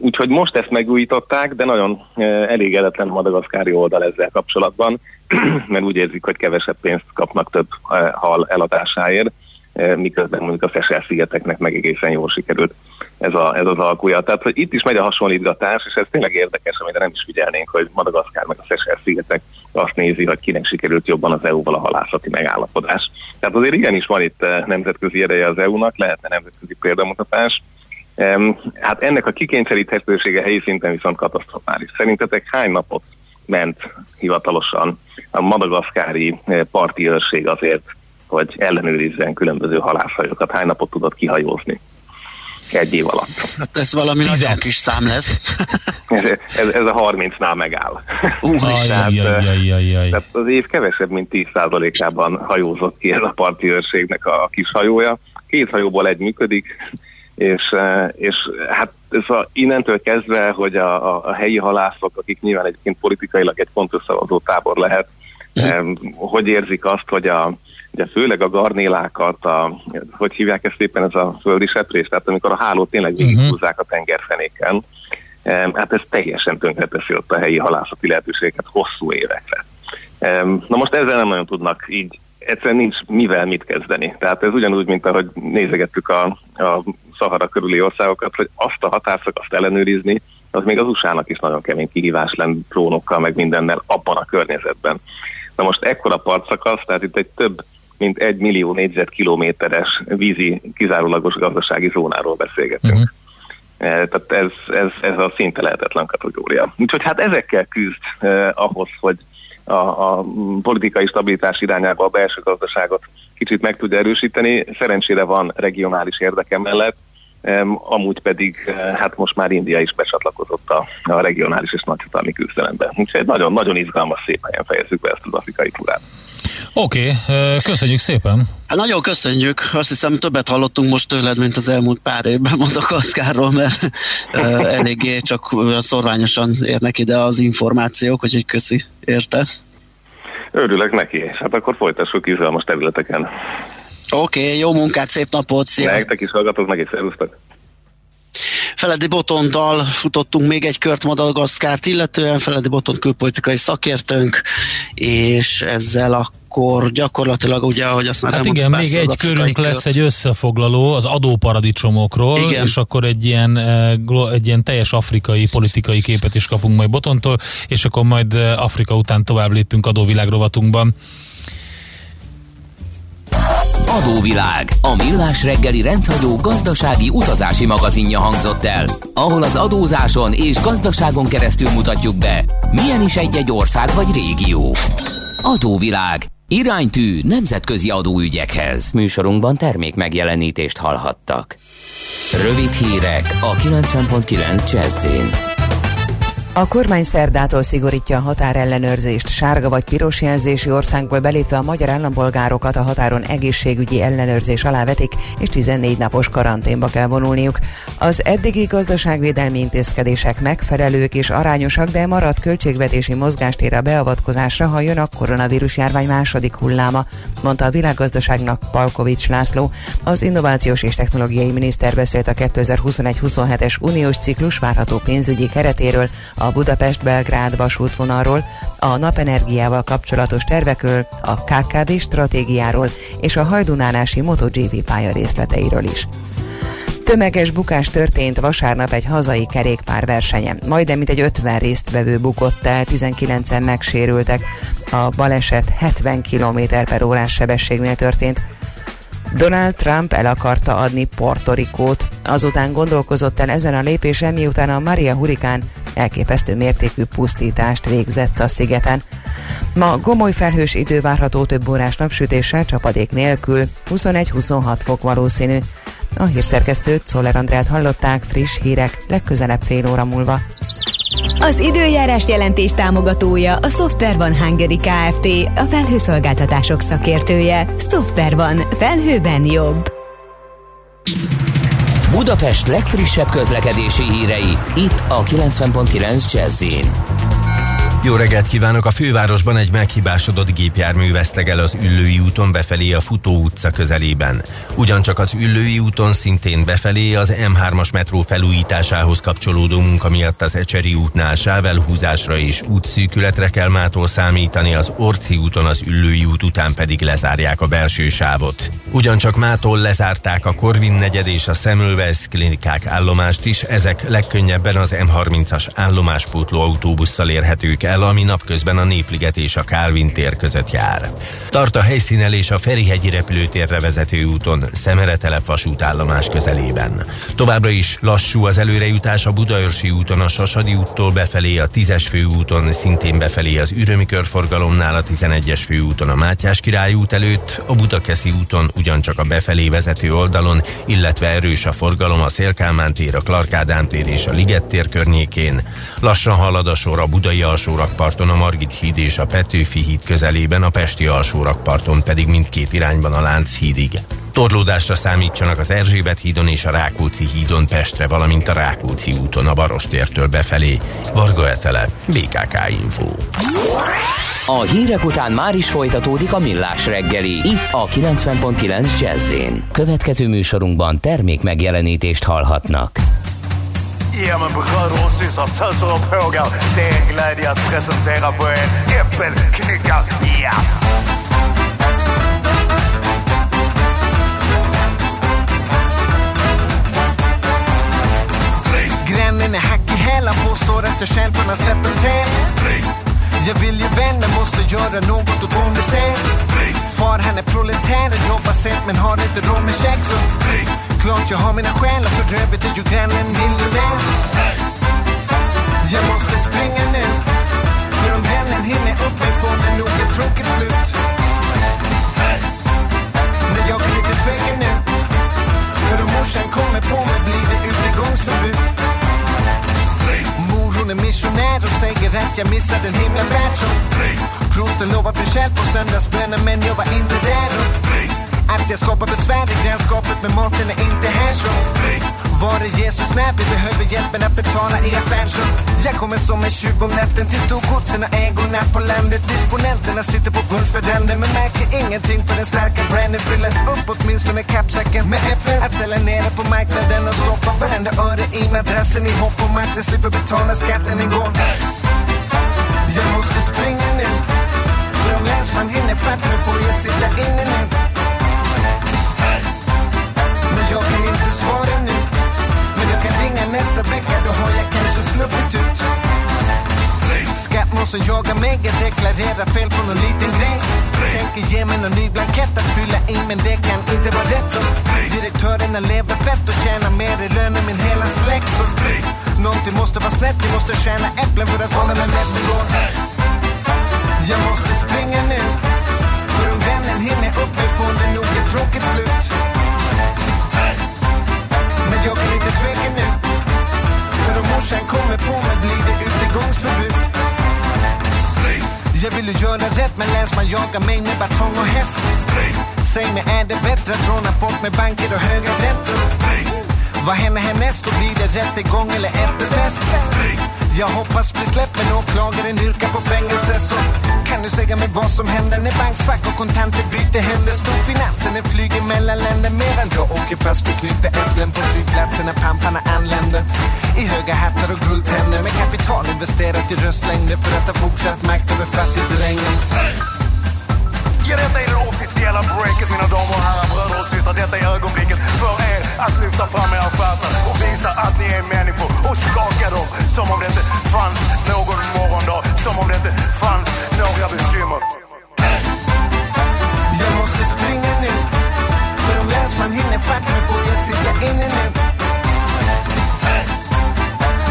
Úgyhogy most ezt megújították, de nagyon elégedetlen a madagaszkári oldal ezzel kapcsolatban, mert úgy érzik, hogy kevesebb pénzt kapnak több hal eladásáért, miközben mondjuk a Fesel-szigeteknek meg egészen jól sikerült ez, a, ez az alkúja. Tehát, hogy itt is megy a hasonlítgatás, és ez tényleg érdekes, amire nem is figyelnénk, hogy Madagaszkár meg a Fesel-szigetek azt nézi, hogy kinek sikerült jobban az EU-val a halászati megállapodás. Tehát azért igenis van itt nemzetközi ereje az EU-nak, lehetne nemzetközi példamutatás. Hát ennek a kikényszeríthetősége helyi szinten viszont katasztrofális. Szerintetek hány napot ment hivatalosan a madagaszkári parti őrség azért, hogy ellenőrizzen különböző halászhajókat? Hány napot tudott kihajózni? egy év alatt. Hát ez valami Tizen. nagyon kis szám lesz. ez, ez, ez a 30-nál megáll. Úristen! tehát az év kevesebb, mint 10%-ában hajózott ki ez a parti őrségnek a kis hajója. Két hajóból egy működik, és, eh, és hát ez a, innentől kezdve, hogy a, a, a helyi halászok, akik nyilván egyébként politikailag egy fontos szavazó tábor lehet, hm. hogy érzik azt, hogy a, ugye főleg a garnélákat, a, hogy hívják ezt éppen ez a földi seprés, tehát amikor a hálót tényleg mhm. végighúzzák a tengerfenéken, hát ez teljesen tönkreteszi ott a helyi halászati lehetőségeket hosszú évekre. Na most ezzel nem nagyon tudnak így egyszerűen nincs mivel mit kezdeni. Tehát ez ugyanúgy, mint ahogy nézegettük a, a Szahara körüli országokat, hogy azt a határszakaszt ellenőrizni, az még az USA-nak is nagyon kemény kihívás lenne drónokkal, meg mindennel abban a környezetben. Na most ekkora partszakasz, tehát itt egy több mint egy millió négyzetkilométeres vízi kizárólagos gazdasági zónáról beszélgetünk. Uh-huh. Tehát ez, ez, ez a szinte lehetetlen kategória. Úgyhogy hát ezekkel küzd eh, ahhoz, hogy a, a politikai stabilitás irányába a belső gazdaságot kicsit meg tudja erősíteni. Szerencsére van regionális érdeke mellett, amúgy pedig eh, hát most már India is becsatlakozott a, a regionális és nagyhatalmi küzdelembe. Úgyhogy nagyon, nagyon izgalmas szép helyen fejezzük be ezt az afrikai túrát. Oké, okay, köszönjük szépen. Hát nagyon köszönjük. Azt hiszem többet hallottunk most tőled, mint az elmúlt pár évben Madagaszkárról, mert eléggé csak szorványosan érnek ide az információk, úgyhogy köszi érte. Örülök neki, és hát akkor folytassuk izgalmas területeken. Oké, okay, jó munkát, szép napot, szia! Nektek is hallgatok, is szervusztok! Feledi Botondal futottunk még egy kört Madagaszkárt, illetően Feledi Botond külpolitikai szakértőnk, és ezzel akkor gyakorlatilag ugye, ahogy azt már Hát igen, még egy körünk kört. lesz egy összefoglaló az adóparadicsomokról, igen. és akkor egy ilyen, eh, egy ilyen teljes afrikai politikai képet is kapunk majd Botontól, és akkor majd eh, Afrika után tovább lépünk adóvilág rovatunkban. Adóvilág, a millás reggeli rendhagyó gazdasági utazási magazinja hangzott el, ahol az adózáson és gazdaságon keresztül mutatjuk be, milyen is egy-egy ország vagy régió. Adóvilág, iránytű nemzetközi adóügyekhez. Műsorunkban termék megjelenítést hallhattak. Rövid hírek a 90.9 Jazzin. A kormány szerdától szigorítja a határellenőrzést. Sárga vagy piros jelzési országból belépve a magyar állampolgárokat a határon egészségügyi ellenőrzés alá vetik, és 14 napos karanténba kell vonulniuk. Az eddigi gazdaságvédelmi intézkedések megfelelők és arányosak, de maradt költségvetési mozgástér a beavatkozásra, ha jön a koronavírus járvány második hulláma, mondta a világgazdaságnak Palkovics László. Az innovációs és technológiai miniszter beszélt a 2021-27-es uniós ciklus várható pénzügyi keretéről, a Budapest-Belgrád vasútvonalról, a napenergiával kapcsolatos tervekről, a KKV stratégiáról és a hajdunánási MotoGP pálya részleteiről is. Tömeges bukás történt vasárnap egy hazai kerékpár versenyen. Majdnem mint egy 50 résztvevő bukott el, 19-en megsérültek. A baleset 70 km per órás sebességnél történt. Donald Trump el akarta adni Portorikót. Azután gondolkozott el ezen a lépésen, miután a Maria hurikán elképesztő mértékű pusztítást végzett a szigeten. Ma gomoly felhős idő várható több órás napsütéssel, csapadék nélkül, 21-26 fok valószínű. A hírszerkesztőt Szoller Andrát hallották, friss hírek, legközelebb fél óra múlva. Az időjárás jelentés támogatója a Software van Hungary Kft. A felhőszolgáltatások szakértője. Software van. Felhőben jobb. Budapest legfrissebb közlekedési hírei, itt a 90.9 jazz jó reggelt kívánok! A fővárosban egy meghibásodott gépjármű veszteg az Üllői úton befelé a Futó utca közelében. Ugyancsak az Üllői úton szintén befelé az M3-as metró felújításához kapcsolódó munka miatt az Ecseri útnál sávelhúzásra és útszűkületre kell mától számítani, az Orci úton az Üllői út után pedig lezárják a belső sávot. Ugyancsak mától lezárták a Korvin negyed és a Semmelweis klinikák állomást is, ezek legkönnyebben az M30-as állomáspótló autóbusszal érhetők el, ami napközben a Népliget és a Kálvin tér között jár. Tart a helyszínelés a Ferihegyi repülőtérre vezető úton, Szemeretelep vasútállomás közelében. Továbbra is lassú az előrejutás a Budaörsi úton, a Sasadi úttól befelé, a 10-es főúton, szintén befelé az Ürömi körforgalomnál, a 11-es főúton a Mátyás király út előtt, a Budakeszi úton ugyancsak a befelé vezető oldalon, illetve erős a forgalom a Szélkálmán tér, a Klarkádán tér és a Liget tér környékén. Lassan halad a sor a Budai alsó alsórakparton a Margit híd és a Petőfi híd közelében, a Pesti alsórakparton pedig mindkét irányban a Lánchídig. Torlódásra számítsanak az Erzsébet hídon és a Rákóczi hídon Pestre, valamint a Rákóczi úton a Barostértől befelé. Varga Etele, BKK Info. A hírek után már is folytatódik a millás reggeli, itt a 90.9 jazz Következő műsorunkban termék megjelenítést hallhatnak. Ge mig beröd syssar och pågar. Det är en glädje att presentera för er Äppelknyckar. Ja! Grannen är i hälar, påstår att jag själv har släppt en jag vill ju vänner, måste göra något åt hon. Far han är proletär och jobbar sent men har inte råd med käk så klart jag har mina skäl och för övrigt är ju grannen miljonär. Jag måste springa nu för om vännen hinner upp mig får det nog ett tråkigt slut. Men jag kan inte tveka nu för om morsan kommer på mig blir det utegångsförbud. Mor hon är missionär och säger att jag missade en himla världshow. Prosten lovar bli på söndagsbönen men jag var inte där. Att jag skapar besvär i grannskapet med maten är inte här så. Var är Jesus när vi behöver hjälpen att betala i affärsrum? Jag kommer som en tjuv om natten till storgodsen och ägorna på landet. Disponenterna sitter på punschveranden men märker ingenting på den starka branden. Fyller upp åtminstone kappsäcken med äpplen. Att sälja det på marknaden och stoppa varenda öre i madrassen i hopp om att jag slipper betala skatten en gång. Jag måste springa nu. För om länsman hinner fatt mig får jag sitta inne nu. Pengar nästa vecka, då har jag kanske sluppit ut. Skattmåsen jagar mig, jag deklarerar fel på någon liten grej. Tänker ge mig någon ny blankett att fylla i, men det kan inte vara rätt. Direktörerna lever fett och tjänar mer i lön än min hela släkt. Så någonting måste vara snett, jag måste tjäna äpplen för att hålla mig mätt igår. Jag måste springa nu, för om vännen hinner upp mig får det nog ett tråkigt slut. Utegångsförbud. Jag vill ju göra rätt men länsman jagar mig med batong och häst. Säg mig, är det bättre att råna folk med banker och höga räntor? Vad händer härnäst? Då blir det rättegång eller efterfest? Jag hoppas bli släppt men åklagaren yrkar på fängelse så kan du säga mig vad som händer när bankfack och kontanter byter händer? Storfinansen den flyger mellan länder medan jag åker fast för knyta äpplen på flygplatsen när pamparna anländer. I höga hattar och guldtänder med kapital investerat i röstlängder för att ha fortsatt makt över fattigdrängen. Ja, detta är det officiella breaket mina damer och herrar, bröder och systrar. Detta är ögonblicket för er att lyfta fram era stjärtar och visa att ni är människor och skaka dem som om det inte fanns någon morgondag, som om det inte fanns några bekymmer. Jag måste springa nu, för om länsman hinner fatt mig får jag sitta inne nu.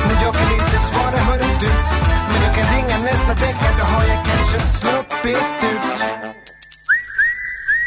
Men jag kan inte svara, hör du. Men jag kan ringa nästa vecka, då har jag kanske sluppit ut.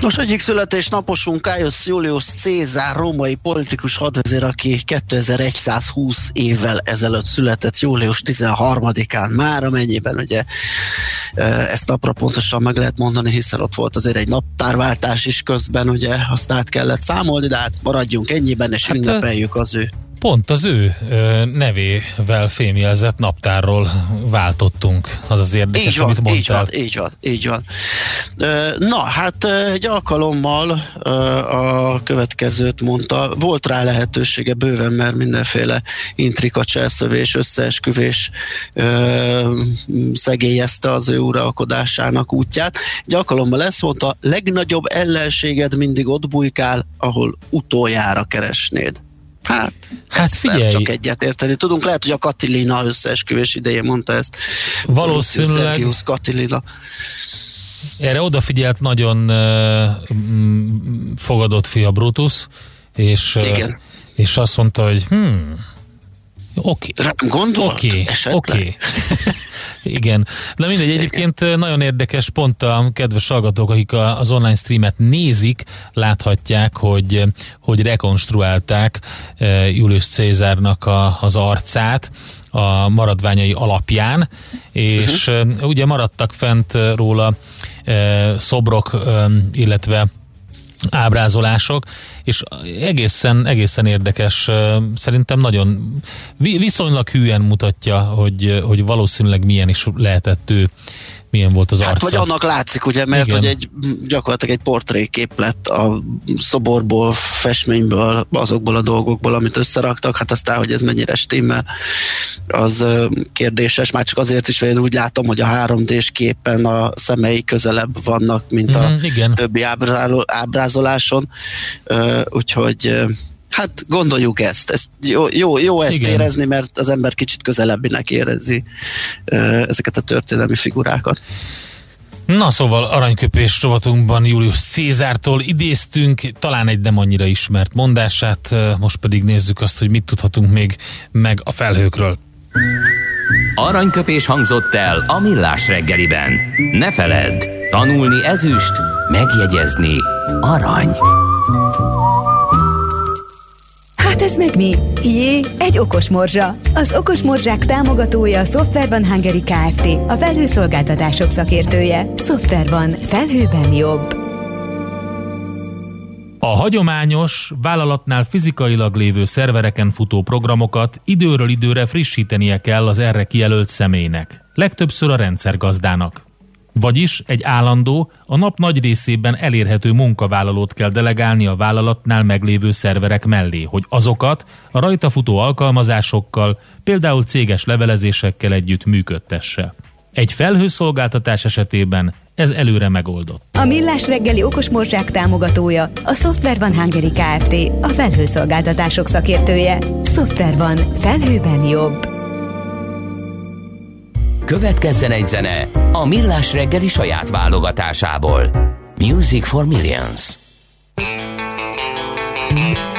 Nos, egyik születésnaposunk Caius Julius Caesar, római politikus hadvezér, aki 2120 évvel ezelőtt született, július 13-án már, amennyiben ugye ezt napra pontosan meg lehet mondani, hiszen ott volt azért egy naptárváltás is közben, ugye azt át kellett számolni, de hát maradjunk ennyiben, és hát ünnepeljük az ő Pont az ő ö, nevével fémjelzett naptárról váltottunk. Az az érdekes, így van, amit mondtál. Így van, így van, így van. Na, hát egy alkalommal a következőt mondta. Volt rá lehetősége bőven, mert mindenféle intrika, cselszövés, összeesküvés szegélyezte az ő uralkodásának útját. Egy alkalommal ezt mondta, legnagyobb ellenséged mindig ott bujkál, ahol utoljára keresnéd. Hát, hát figyelj. csak egyet érteni. Tudunk, lehet, hogy a Katilina összeesküvés idején mondta ezt. Valószínűleg. Sergius Katilina. Erre odafigyelt nagyon uh, fogadott fia Brutus, és, Igen. Uh, és azt mondta, hogy hmm, oké. Okay. Gondolt? Oké, okay, oké. Okay. Igen. Na mindegy, egyébként nagyon érdekes, pont a kedves hallgatók, akik az online streamet nézik, láthatják, hogy, hogy rekonstruálták Julius Cézárnak a, az arcát a maradványai alapján, és uh-huh. ugye maradtak fent róla szobrok, illetve ábrázolások, és egészen, egészen érdekes, szerintem nagyon viszonylag hűen mutatja, hogy, hogy valószínűleg milyen is lehetett ő milyen volt az arca. Hát vagy annak látszik, ugye, mert Igen. hogy egy gyakorlatilag egy portrékép lett a szoborból, festményből, azokból a dolgokból, amit összeraktak, hát aztán, hogy ez mennyire stimmel, az kérdéses, már csak azért is, mert én úgy látom, hogy a 3D-s képen a szemei közelebb vannak, mint a mm, Igen. többi ábrázoláson, úgyhogy Hát gondoljuk ezt. ezt jó, jó, jó ezt Igen. érezni, mert az ember kicsit közelebbinek érezi ezeket a történelmi figurákat. Na szóval aranyköpés rovatunkban Julius Cézártól idéztünk, talán egy nem annyira ismert mondását, most pedig nézzük azt, hogy mit tudhatunk még meg a felhőkről. Aranyköpés hangzott el a millás reggeliben. Ne feledd, tanulni ezüst, megjegyezni arany. Meg mi? Jé, egy okos morzsa. Az okos morzsák támogatója a Software van Hungary Kft. A felhőszolgáltatások szakértője. Software van. Felhőben jobb. A hagyományos, vállalatnál fizikailag lévő szervereken futó programokat időről időre frissítenie kell az erre kijelölt személynek, legtöbbször a rendszergazdának. Vagyis egy állandó, a nap nagy részében elérhető munkavállalót kell delegálni a vállalatnál meglévő szerverek mellé, hogy azokat a rajta futó alkalmazásokkal, például céges levelezésekkel együtt működtesse. Egy felhőszolgáltatás esetében ez előre megoldott. A Millás reggeli okos morzsák támogatója a Software van Hungary Kft. A felhőszolgáltatások szakértője. Software van. Felhőben jobb. Következzen egy zene a Millás reggeli saját válogatásából. Music for Millions. tonight.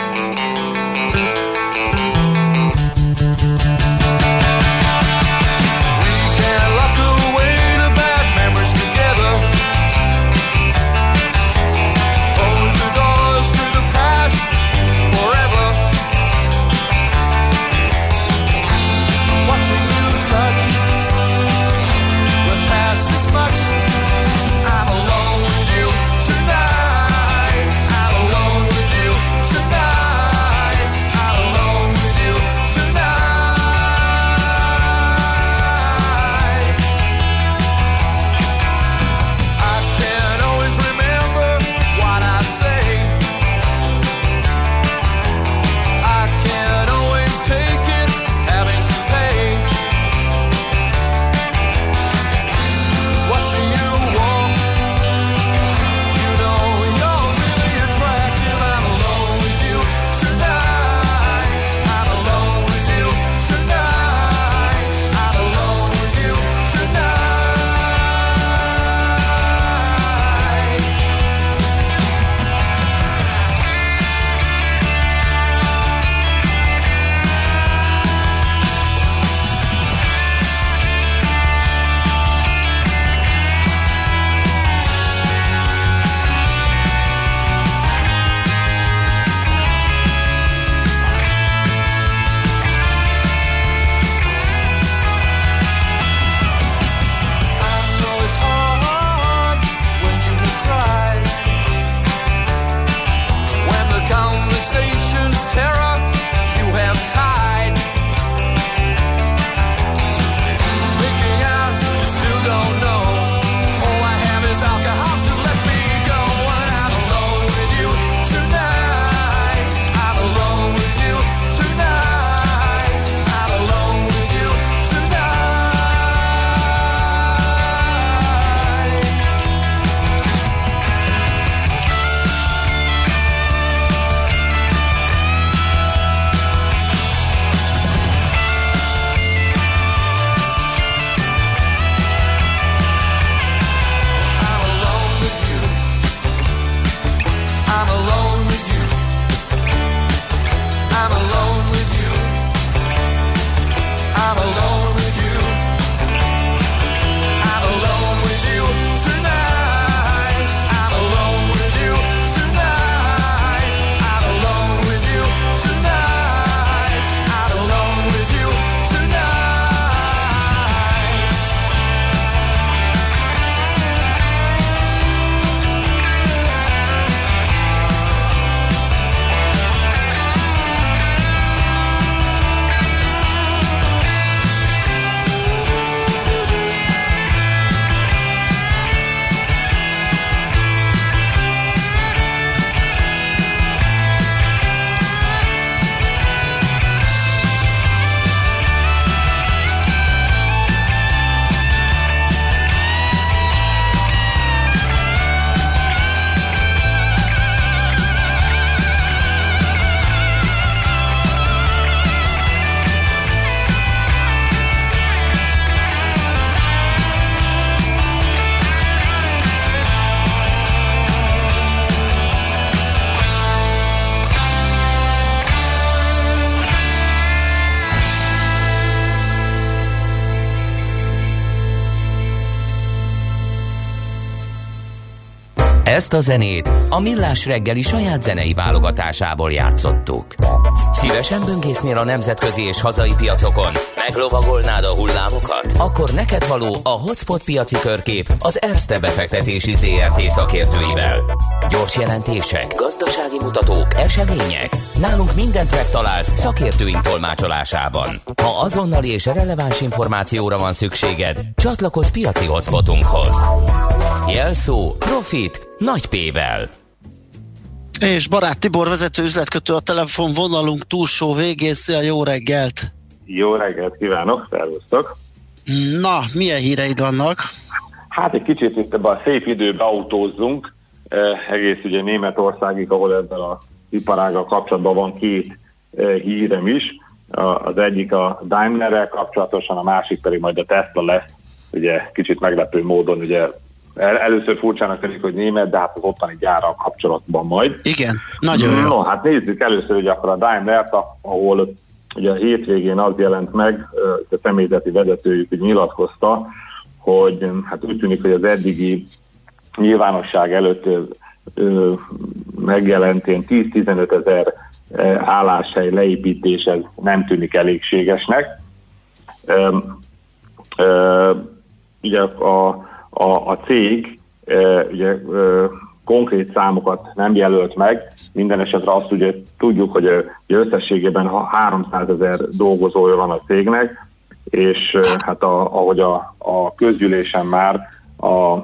Ezt a zenét a Millás reggeli saját zenei válogatásából játszottuk. Szívesen böngésznél a nemzetközi és hazai piacokon? Meglovagolnád a hullámokat? Akkor neked való a Hotspot piaci körkép az Erste befektetési ZRT szakértőivel. Gyors jelentések, gazdasági mutatók, események. Nálunk mindent megtalálsz szakértőink tolmácsolásában. Ha azonnali és releváns információra van szükséged, csatlakozz piaci hotspotunkhoz. Jelszó Profit nagy P-vel. És Barát Tibor vezető üzletkötő a telefon vonalunk túlsó végén. Szia, jó reggelt! Jó reggelt kívánok, szervusztok! Na, milyen híreid vannak? Hát egy kicsit itt ebben a szép időben autózzunk, eh, egész ugye Németországig, ahol ebben a iparággal kapcsolatban van két eh, hírem is. A, az egyik a Daimlerrel kapcsolatosan, a másik pedig majd a Tesla lesz, ugye kicsit meglepő módon ugye először furcsának tűnik, hogy német, de hát az ottani gyára kapcsolatban majd. Igen, nagyon jó. No, hát nézzük először, hogy akkor a Daimler-t, ahol ugye a hétvégén az jelent meg, a személyzeti vezetőjük hogy nyilatkozta, hogy hát úgy tűnik, hogy az eddigi nyilvánosság előtt ö, megjelent ilyen 10-15 ezer álláshely leépítés, ez nem tűnik elégségesnek. Ugye a a, a cég e, ugye e, konkrét számokat nem jelölt meg, minden esetre azt ugye tudjuk, hogy összességében 300 ezer dolgozója van a cégnek, és hát a, ahogy a, a közgyűlésen már a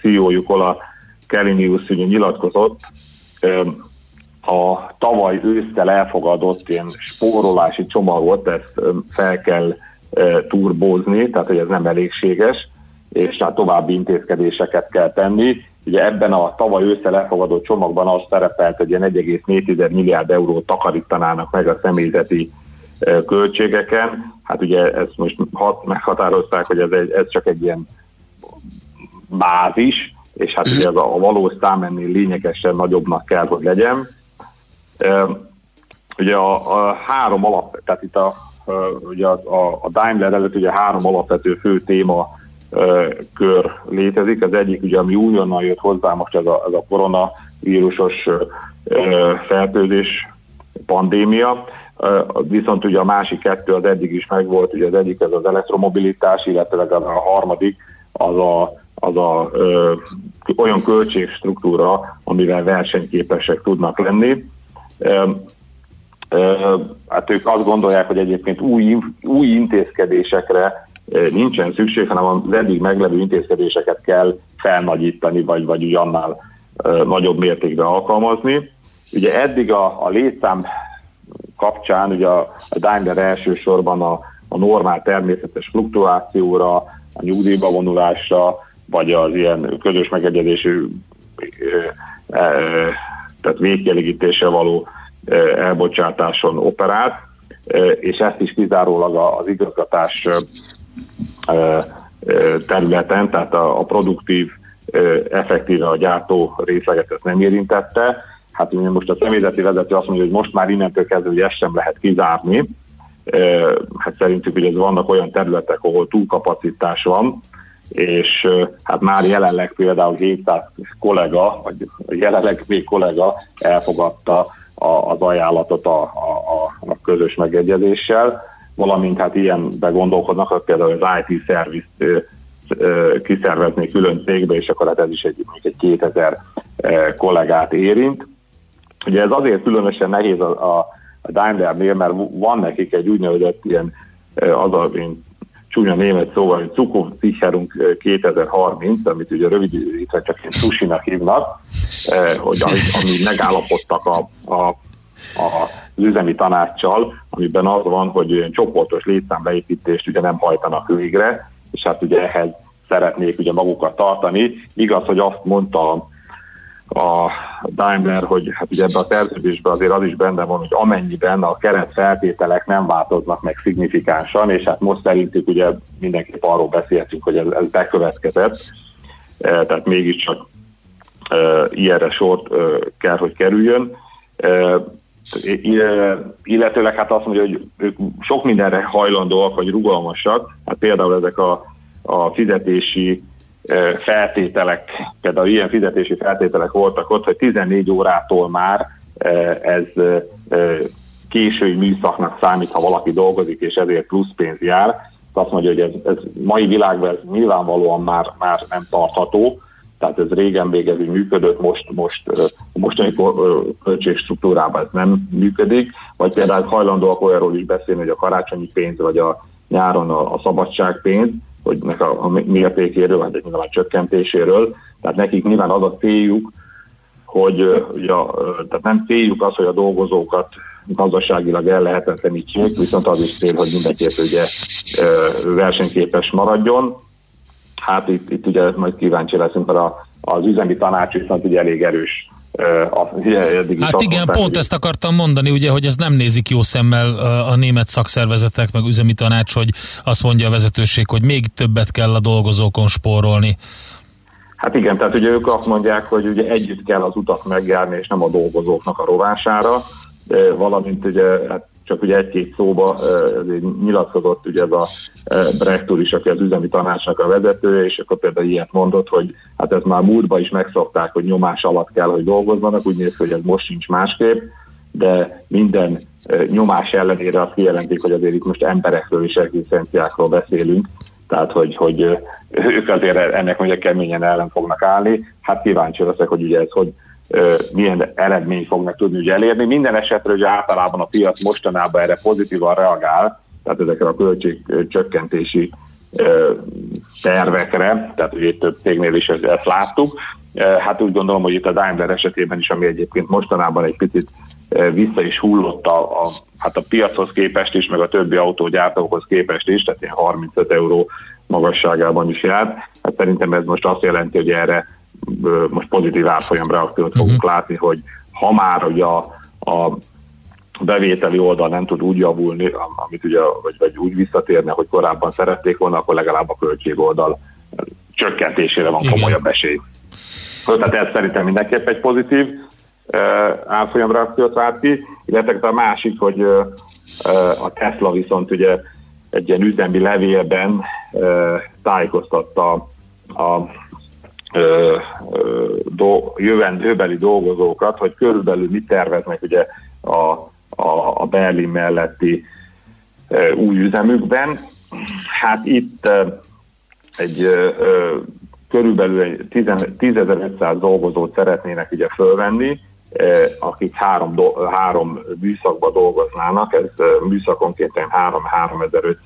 CEO-juk Ola Kellinius ugye nyilatkozott, a tavaly ősztel elfogadott ilyen spórolási csomagot, ezt fel kell turbózni, tehát hogy ez nem elégséges, és hát további intézkedéseket kell tenni. Ugye ebben a tavaly ősszel elfogadott csomagban az szerepelt, hogy ilyen 1,4 milliárd eurót takarítanának meg a személyzeti költségeken. Hát ugye ezt most hat, meghatározták, hogy ez, egy, ez csak egy ilyen bázis, és hát ugye az a, a valós szám ennél lényegesen nagyobbnak kell, hogy legyen. Ugye a, a három alap, tehát itt a, ugye a, a Daimler előtt ugye három alapvető fő téma kör létezik. Az egyik, ugye, ami újonnan jött hozzá most ez a, ez a koronavírusos fertőzés pandémia, viszont ugye a másik kettő az eddig is megvolt, ugye az egyik ez az elektromobilitás, illetve a harmadik az a, az a ö, olyan költségstruktúra, amivel versenyképesek tudnak lenni. Ö, ö, hát ők azt gondolják, hogy egyébként új, új intézkedésekre nincsen szükség, hanem az eddig meglevő intézkedéseket kell felnagyítani, vagy, vagy úgy annál nagyobb mértékben alkalmazni. Ugye eddig a, a létszám kapcsán ugye a, a Daimler elsősorban a, a normál természetes fluktuációra, a nyugdíjba vonulásra, vagy az ilyen közös megegyezésű tehát végkielégítéssel való elbocsátáson operált, és ezt is kizárólag az igazgatás területen, tehát a, a produktív, effektíve a gyártó részleget nem érintette. Hát ugye most a személyzeti vezető azt mondja, hogy most már innentől kezdve, hogy ezt sem lehet kizárni. Hát szerintük, hogy ez vannak olyan területek, ahol túlkapacitás van, és hát már jelenleg például 700 kollega, vagy jelenleg még kollega elfogadta az ajánlatot a, a, a közös megegyezéssel valamint hát ilyenbe gondolkodnak, hogy például az IT szervizt kiszervezni külön cégbe, és akkor hát ez is egy, egy 2000 kollégát érint. Ugye ez azért különösen nehéz a, a, a Daimlernél, mert van nekik egy úgynevezett ilyen, az a én csúnya német szóval, hogy Zukunftssicherung 2030, amit ugye rövidítve csak ilyen sushi hívnak, hogy ami, ami megállapodtak a, a az üzemi tanácssal, amiben az van, hogy csoportos létszámbeépítést ugye nem hajtanak végre, és hát ugye ehhez szeretnék ugye magukat tartani. Igaz, hogy azt mondta a Daimler, hogy hát ugye ebben a szerződésben azért az is benne van, hogy amennyiben a keret feltételek nem változnak meg szignifikánsan, és hát most szerintük ugye mindenképp arról beszéltünk, hogy ez, ez bekövetkezett, e, tehát mégiscsak e, ilyenre sort e, kell, hogy kerüljön illetőleg hát azt mondja, hogy ők sok mindenre hajlandóak, vagy rugalmasak, hát például ezek a, a fizetési feltételek, például ilyen fizetési feltételek voltak ott, hogy 14 órától már ez késői műszaknak számít, ha valaki dolgozik, és ezért plusz pénz jár. Azt mondja, hogy ez, ez mai világban ez nyilvánvalóan már, már nem tartható, tehát ez régen még ez így működött, most, most mostani költségstruktúrában ez nem működik, vagy például hajlandóak olyanról is beszélni, hogy a karácsonyi pénz, vagy a nyáron a, a szabadságpénz, hogy nek a, a mértékéről, vagy nyilván csökkentéséről, tehát nekik nyilván az a céljuk, hogy ugye, tehát nem céljuk az, hogy a dolgozókat gazdaságilag el lehetetlenítsék, viszont az is cél, hogy mindenképp ugye versenyképes maradjon. Hát itt, itt ugye majd kíváncsi leszünk, mert a, az üzemi tanács viszont ugye elég erős hát igen, pont ezt akartam mondani, ugye, hogy ez nem nézik jó szemmel a német szakszervezetek, meg üzemi tanács, hogy azt mondja a vezetőség, hogy még többet kell a dolgozókon spórolni. Hát igen, tehát ugye ők azt mondják, hogy ugye együtt kell az utat megjárni, és nem a dolgozóknak a rovására, valamint ugye hát csak ugye egy-két szóba nyilatkozott ugye ez a Brecht úr is, aki az üzemi tanácsnak a vezetője, és akkor például ilyet mondott, hogy hát ez már múltban is megszokták, hogy nyomás alatt kell, hogy dolgozzanak, úgy néz hogy ez most sincs másképp, de minden nyomás ellenére azt kijelentik, hogy azért itt most emberekről és egzisztenciákról beszélünk, tehát hogy, hogy ők azért ennek mondja keményen ellen fognak állni. Hát kíváncsi leszek, hogy ugye ez hogy milyen eredményt fognak tudni ugye elérni. Minden esetre ugye általában a piac mostanában erre pozitívan reagál, tehát ezekre a költségcsökkentési tervekre, tehát ugye itt több cégnél is ezt láttuk. Hát úgy gondolom, hogy itt a Daimler esetében is, ami egyébként mostanában egy picit vissza is hullott a, a, hát a piachoz képest is, meg a többi autógyártókhoz képest is, tehát ilyen 35 euró magasságában is járt. Hát szerintem ez most azt jelenti, hogy erre most pozitív árfolyam reakciót fogunk uh-huh. látni, hogy ha már ugye a, a bevételi oldal nem tud úgy javulni, amit ugye, vagy, vagy úgy visszatérne, hogy korábban szerették volna, akkor legalább a költség oldal csökkentésére van komolyabb esély. Tehát ez szerintem mindenképp egy pozitív árfolyam reakciót vált ki, illetve a másik, hogy a Tesla viszont ugye egy ilyen üzemi levélben tájékoztatta a do, jövendőbeli dolgozókat, hogy körülbelül mit terveznek ugye a, a, a Berlin melletti új üzemükben. Hát itt egy körülbelül egy 10.500 dolgozót szeretnének ugye fölvenni, akik három, do, három műszakba dolgoznának, ez műszakonként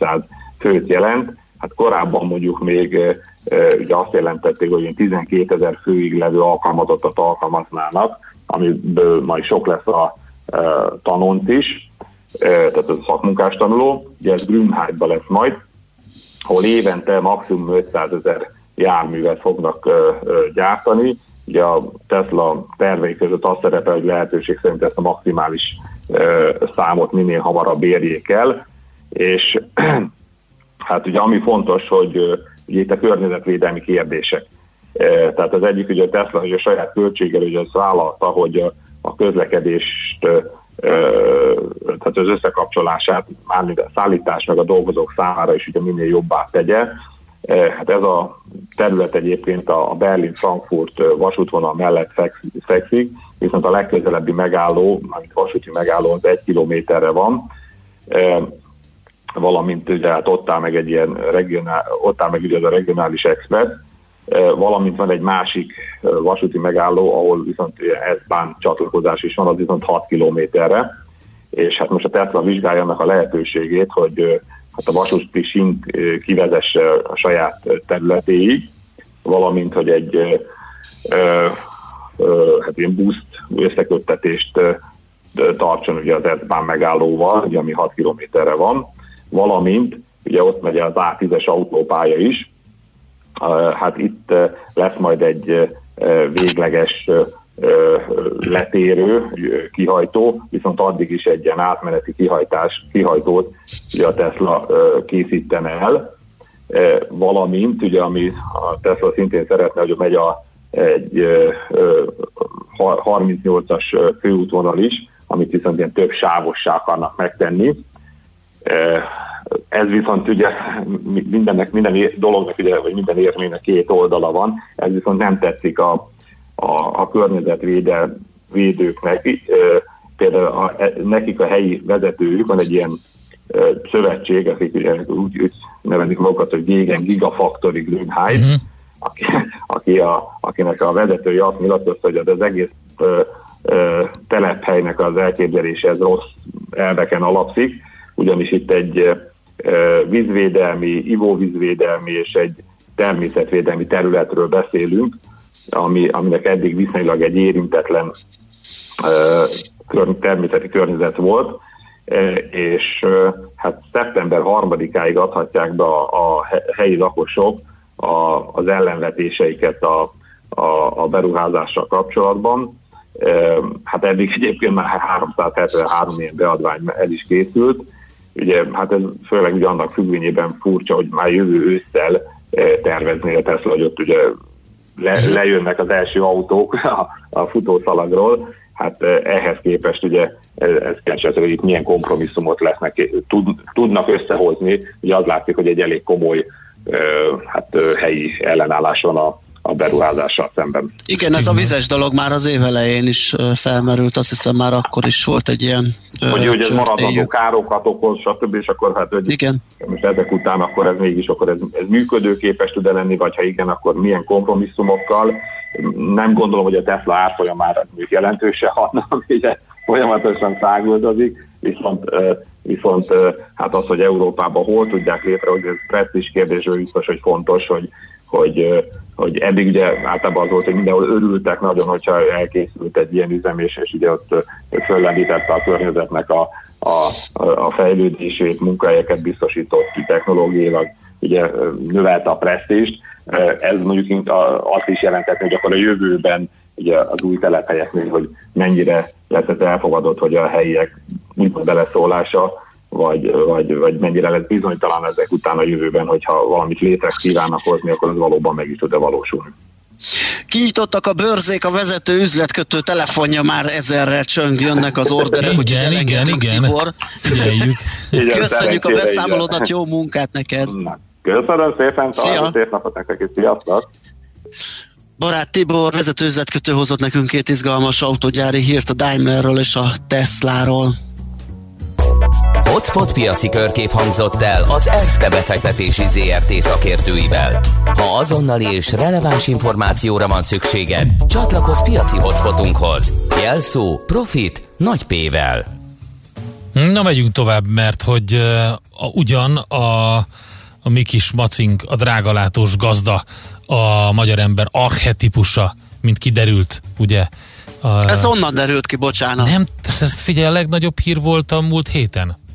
3-3500 főt jelent. Hát korábban mondjuk még ugye azt jelentették, hogy 12 ezer főig levő alkalmazottat alkalmaznának, amiből majd sok lesz a tanont is, tehát ez a szakmunkás tanuló, ugye ez Grünheitben lesz majd, ahol évente maximum 500 ezer járművet fognak gyártani. Ugye a Tesla tervei között azt szerepel, hogy lehetőség szerint ezt a maximális számot minél hamarabb érjék el, és hát ugye ami fontos, hogy ugye itt a környezetvédelmi kérdések. E, tehát az egyik, ugye a Tesla, hogy a saját költséggel ugye ezt vállalta, hogy a, közlekedést, e, e, tehát az összekapcsolását, mármint a szállítás meg a dolgozók számára is ugye minél jobbá tegye. Hát ez a terület egyébként a Berlin-Frankfurt vasútvonal mellett fekszik, viszont a legközelebbi megálló, amit vasúti megálló, az egy kilométerre van valamint ugye hát ott áll meg egy ilyen regionál, ott áll meg ugye az a regionális express, e, valamint van egy másik e, vasúti megálló, ahol viszont S-bán csatlakozás is van, az viszont 6 kilométerre, és hát most a Tesla vizsgálja annak a lehetőségét, hogy e, hát a vasúti sint kivezesse a saját területéig, valamint, hogy egy hát ilyen boost összeköttetést tartson ugye az S-bán megállóval, ugye, ami 6 kilométerre van, valamint ugye ott megy az A10-es autópálya is, hát itt lesz majd egy végleges letérő, kihajtó, viszont addig is egy ilyen átmeneti kihajtás, kihajtót ugye a Tesla készítene el, valamint, ugye ami a Tesla szintén szeretne, hogy megy a, egy 38-as főútvonal is, amit viszont ilyen több sávossá akarnak megtenni, ez viszont ugye mindennek, minden dolognak, ugye, vagy minden érmének két oldala van, ez viszont nem tetszik a, a, a környezetvédőknek. Például a, e, nekik a helyi vezetőjük van egy ilyen szövetség, akik ugye úgy, úgy nevezik magukat, hogy Gégen Gigafactory Greenhive, uh-huh. aki, aki a, akinek a vezetője azt nyilatkozta, hogy az, az egész ö, ö, telephelynek az elképzelése ez rossz elveken alapszik, ugyanis itt egy ö, vízvédelmi, ivóvízvédelmi és egy természetvédelmi területről beszélünk, ami, aminek eddig viszonylag egy érintetlen ö, természeti környezet volt, és hát szeptember 3-áig adhatják be a, a helyi lakosok a, az ellenvetéseiket a, a, a beruházással kapcsolatban. Hát eddig egyébként már 373 ilyen beadvány el is készült. Ugye, hát ez főleg ugye annak függvényében furcsa, hogy már jövő ősszel tervezni a Tesla, hogy ott ugye le, lejönnek az első autók a, a futószalagról, hát ehhez képest ugye ez kell hogy itt milyen kompromisszumot lesznek, tud, tudnak összehozni, ugye az látszik, hogy egy elég komoly hát, helyi ellenállás van a, a beruházással szemben. Igen, ez a vizes dolog már az év elején is felmerült, azt hiszem már akkor is volt egy ilyen Hogy, hogy ez maradandó károkat okoz, stb. és akkor hát, hogy igen. most ezek után akkor ez mégis akkor ez, ez működőképes tud lenni, vagy ha igen, akkor milyen kompromisszumokkal. Nem gondolom, hogy a Tesla árfolya már jelentőse hatna, ugye folyamatosan száguldozik, viszont, viszont hát az, hogy Európában hol tudják létrehozni, ez presztis kérdés, biztos, hogy fontos, hogy, hogy, hogy eddig ugye általában az volt, hogy mindenhol örültek nagyon, hogyha elkészült egy ilyen üzem, és, és ugye ott föllendítette a környezetnek a, a, a fejlődését, munkahelyeket biztosított technológiailag, ugye növelte a presztést. Ez mondjuk azt is jelentette, hogy akkor a jövőben ugye az új telephelyeknél, hogy mennyire lesz ez elfogadott, hogy a helyiek beleszólása, vagy, vagy, vagy mennyire lesz bizonytalan ezek után a jövőben, hogyha valamit létre kívánnak hozni, akkor az valóban meg is tud-e valósulni. Kinyitottak a bőrzék, a vezető üzletkötő telefonja már ezerrel csöng, jönnek az orderek, hogy igen, igen, igen. Tibor. Figyeljük. Köszönjük a beszámolódat, jó munkát neked. Na, köszönöm szépen, talán szép napot nektek, és sziasztok! Barát Tibor vezetőzletkötő hozott nekünk két izgalmas autógyári hírt a Daimlerről és a Tesláról. Hotspot piaci körkép hangzott el az ESZTE befektetési ZRT szakértőivel. Ha azonnali és releváns információra van szükséged, csatlakozz piaci hotspotunkhoz. Jelszó Profit nagy P-vel. Na megyünk tovább, mert hogy uh, ugyan a, a mi kis macink, a drágalátós gazda, a magyar ember archetipusa, mint kiderült, ugye? A, ez onnan derült ki, bocsánat. Nem, ez figyelj, a legnagyobb hír volt a múlt héten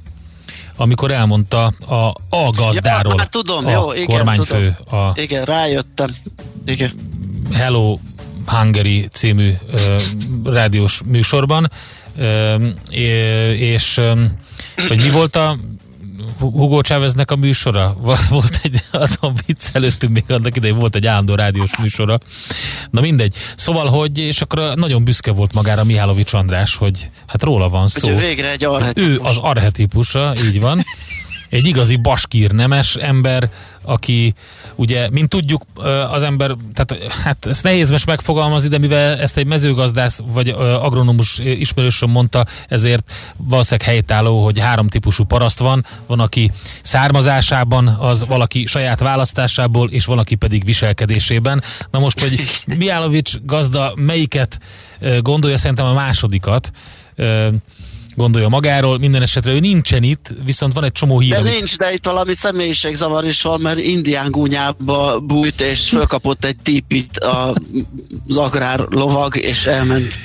amikor elmondta a, a gazdáról. Ja, már tudom, a jó, igen, kormányfő. Tudom. A igen, rájöttem. Igen. Hello Hungary című ö, rádiós műsorban, ö, és ö, hogy mi volt a Hugo Cháveznek a műsora. Volt egy, azon viccelődtünk még annak idején, volt egy állandó rádiós műsora. Na mindegy. Szóval, hogy, és akkor nagyon büszke volt magára Mihálovics András, hogy hát róla van szó. Hogy végre egy arhetipus. Ő az arhetipusa, így van. Egy igazi baskír nemes ember, aki ugye, mint tudjuk, az ember, tehát hát ezt nehéz most megfogalmazni, de mivel ezt egy mezőgazdász vagy agronomus ismerősöm mondta, ezért valószínűleg helytálló, hogy három típusú paraszt van, van, aki származásában, az valaki saját választásából, és valaki pedig viselkedésében. Na most, hogy Miálovics gazda melyiket gondolja, szerintem a másodikat, gondolja magáról, minden esetre ő nincsen itt, viszont van egy csomó hír. De amit... nincs, de itt valami személyiségzavar is van, mert indián gúnyába bújt, és fölkapott egy típit az agrár lovag, és elment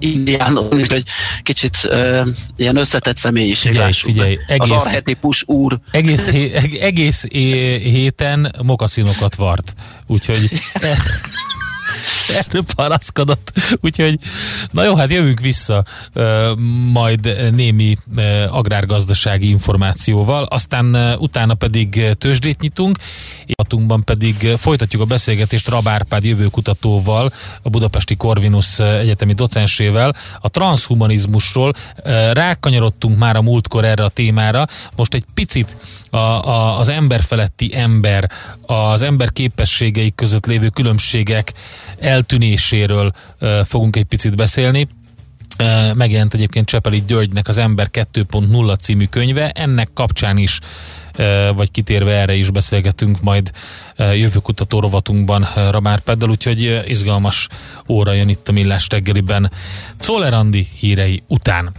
indiánon, úgyhogy kicsit uh, ilyen összetett személyiség. Figyelj, figyelj, egész, az arhetipus úr. Egész, hé, egész héten mokaszinokat vart, úgyhogy erről panaszkodott. Úgyhogy, na jó, hát jövünk vissza majd némi agrárgazdasági információval, aztán utána pedig tőzsdét nyitunk, Hatunkban pedig folytatjuk a beszélgetést Rab Árpád jövőkutatóval, a Budapesti Corvinus egyetemi docensével, a transhumanizmusról. Rákanyarodtunk már a múltkor erre a témára, most egy picit a, a, az ember feletti ember, az ember képességei között lévő különbségek eltűnéséről fogunk egy picit beszélni. Megjelent egyébként Csepeli Györgynek az Ember 2.0 című könyve, ennek kapcsán is vagy kitérve erre is beszélgetünk majd jövőkutató rovatunkban Ramár Peddel, úgyhogy izgalmas óra jön itt a Millás reggeliben. Czoller Andi hírei után.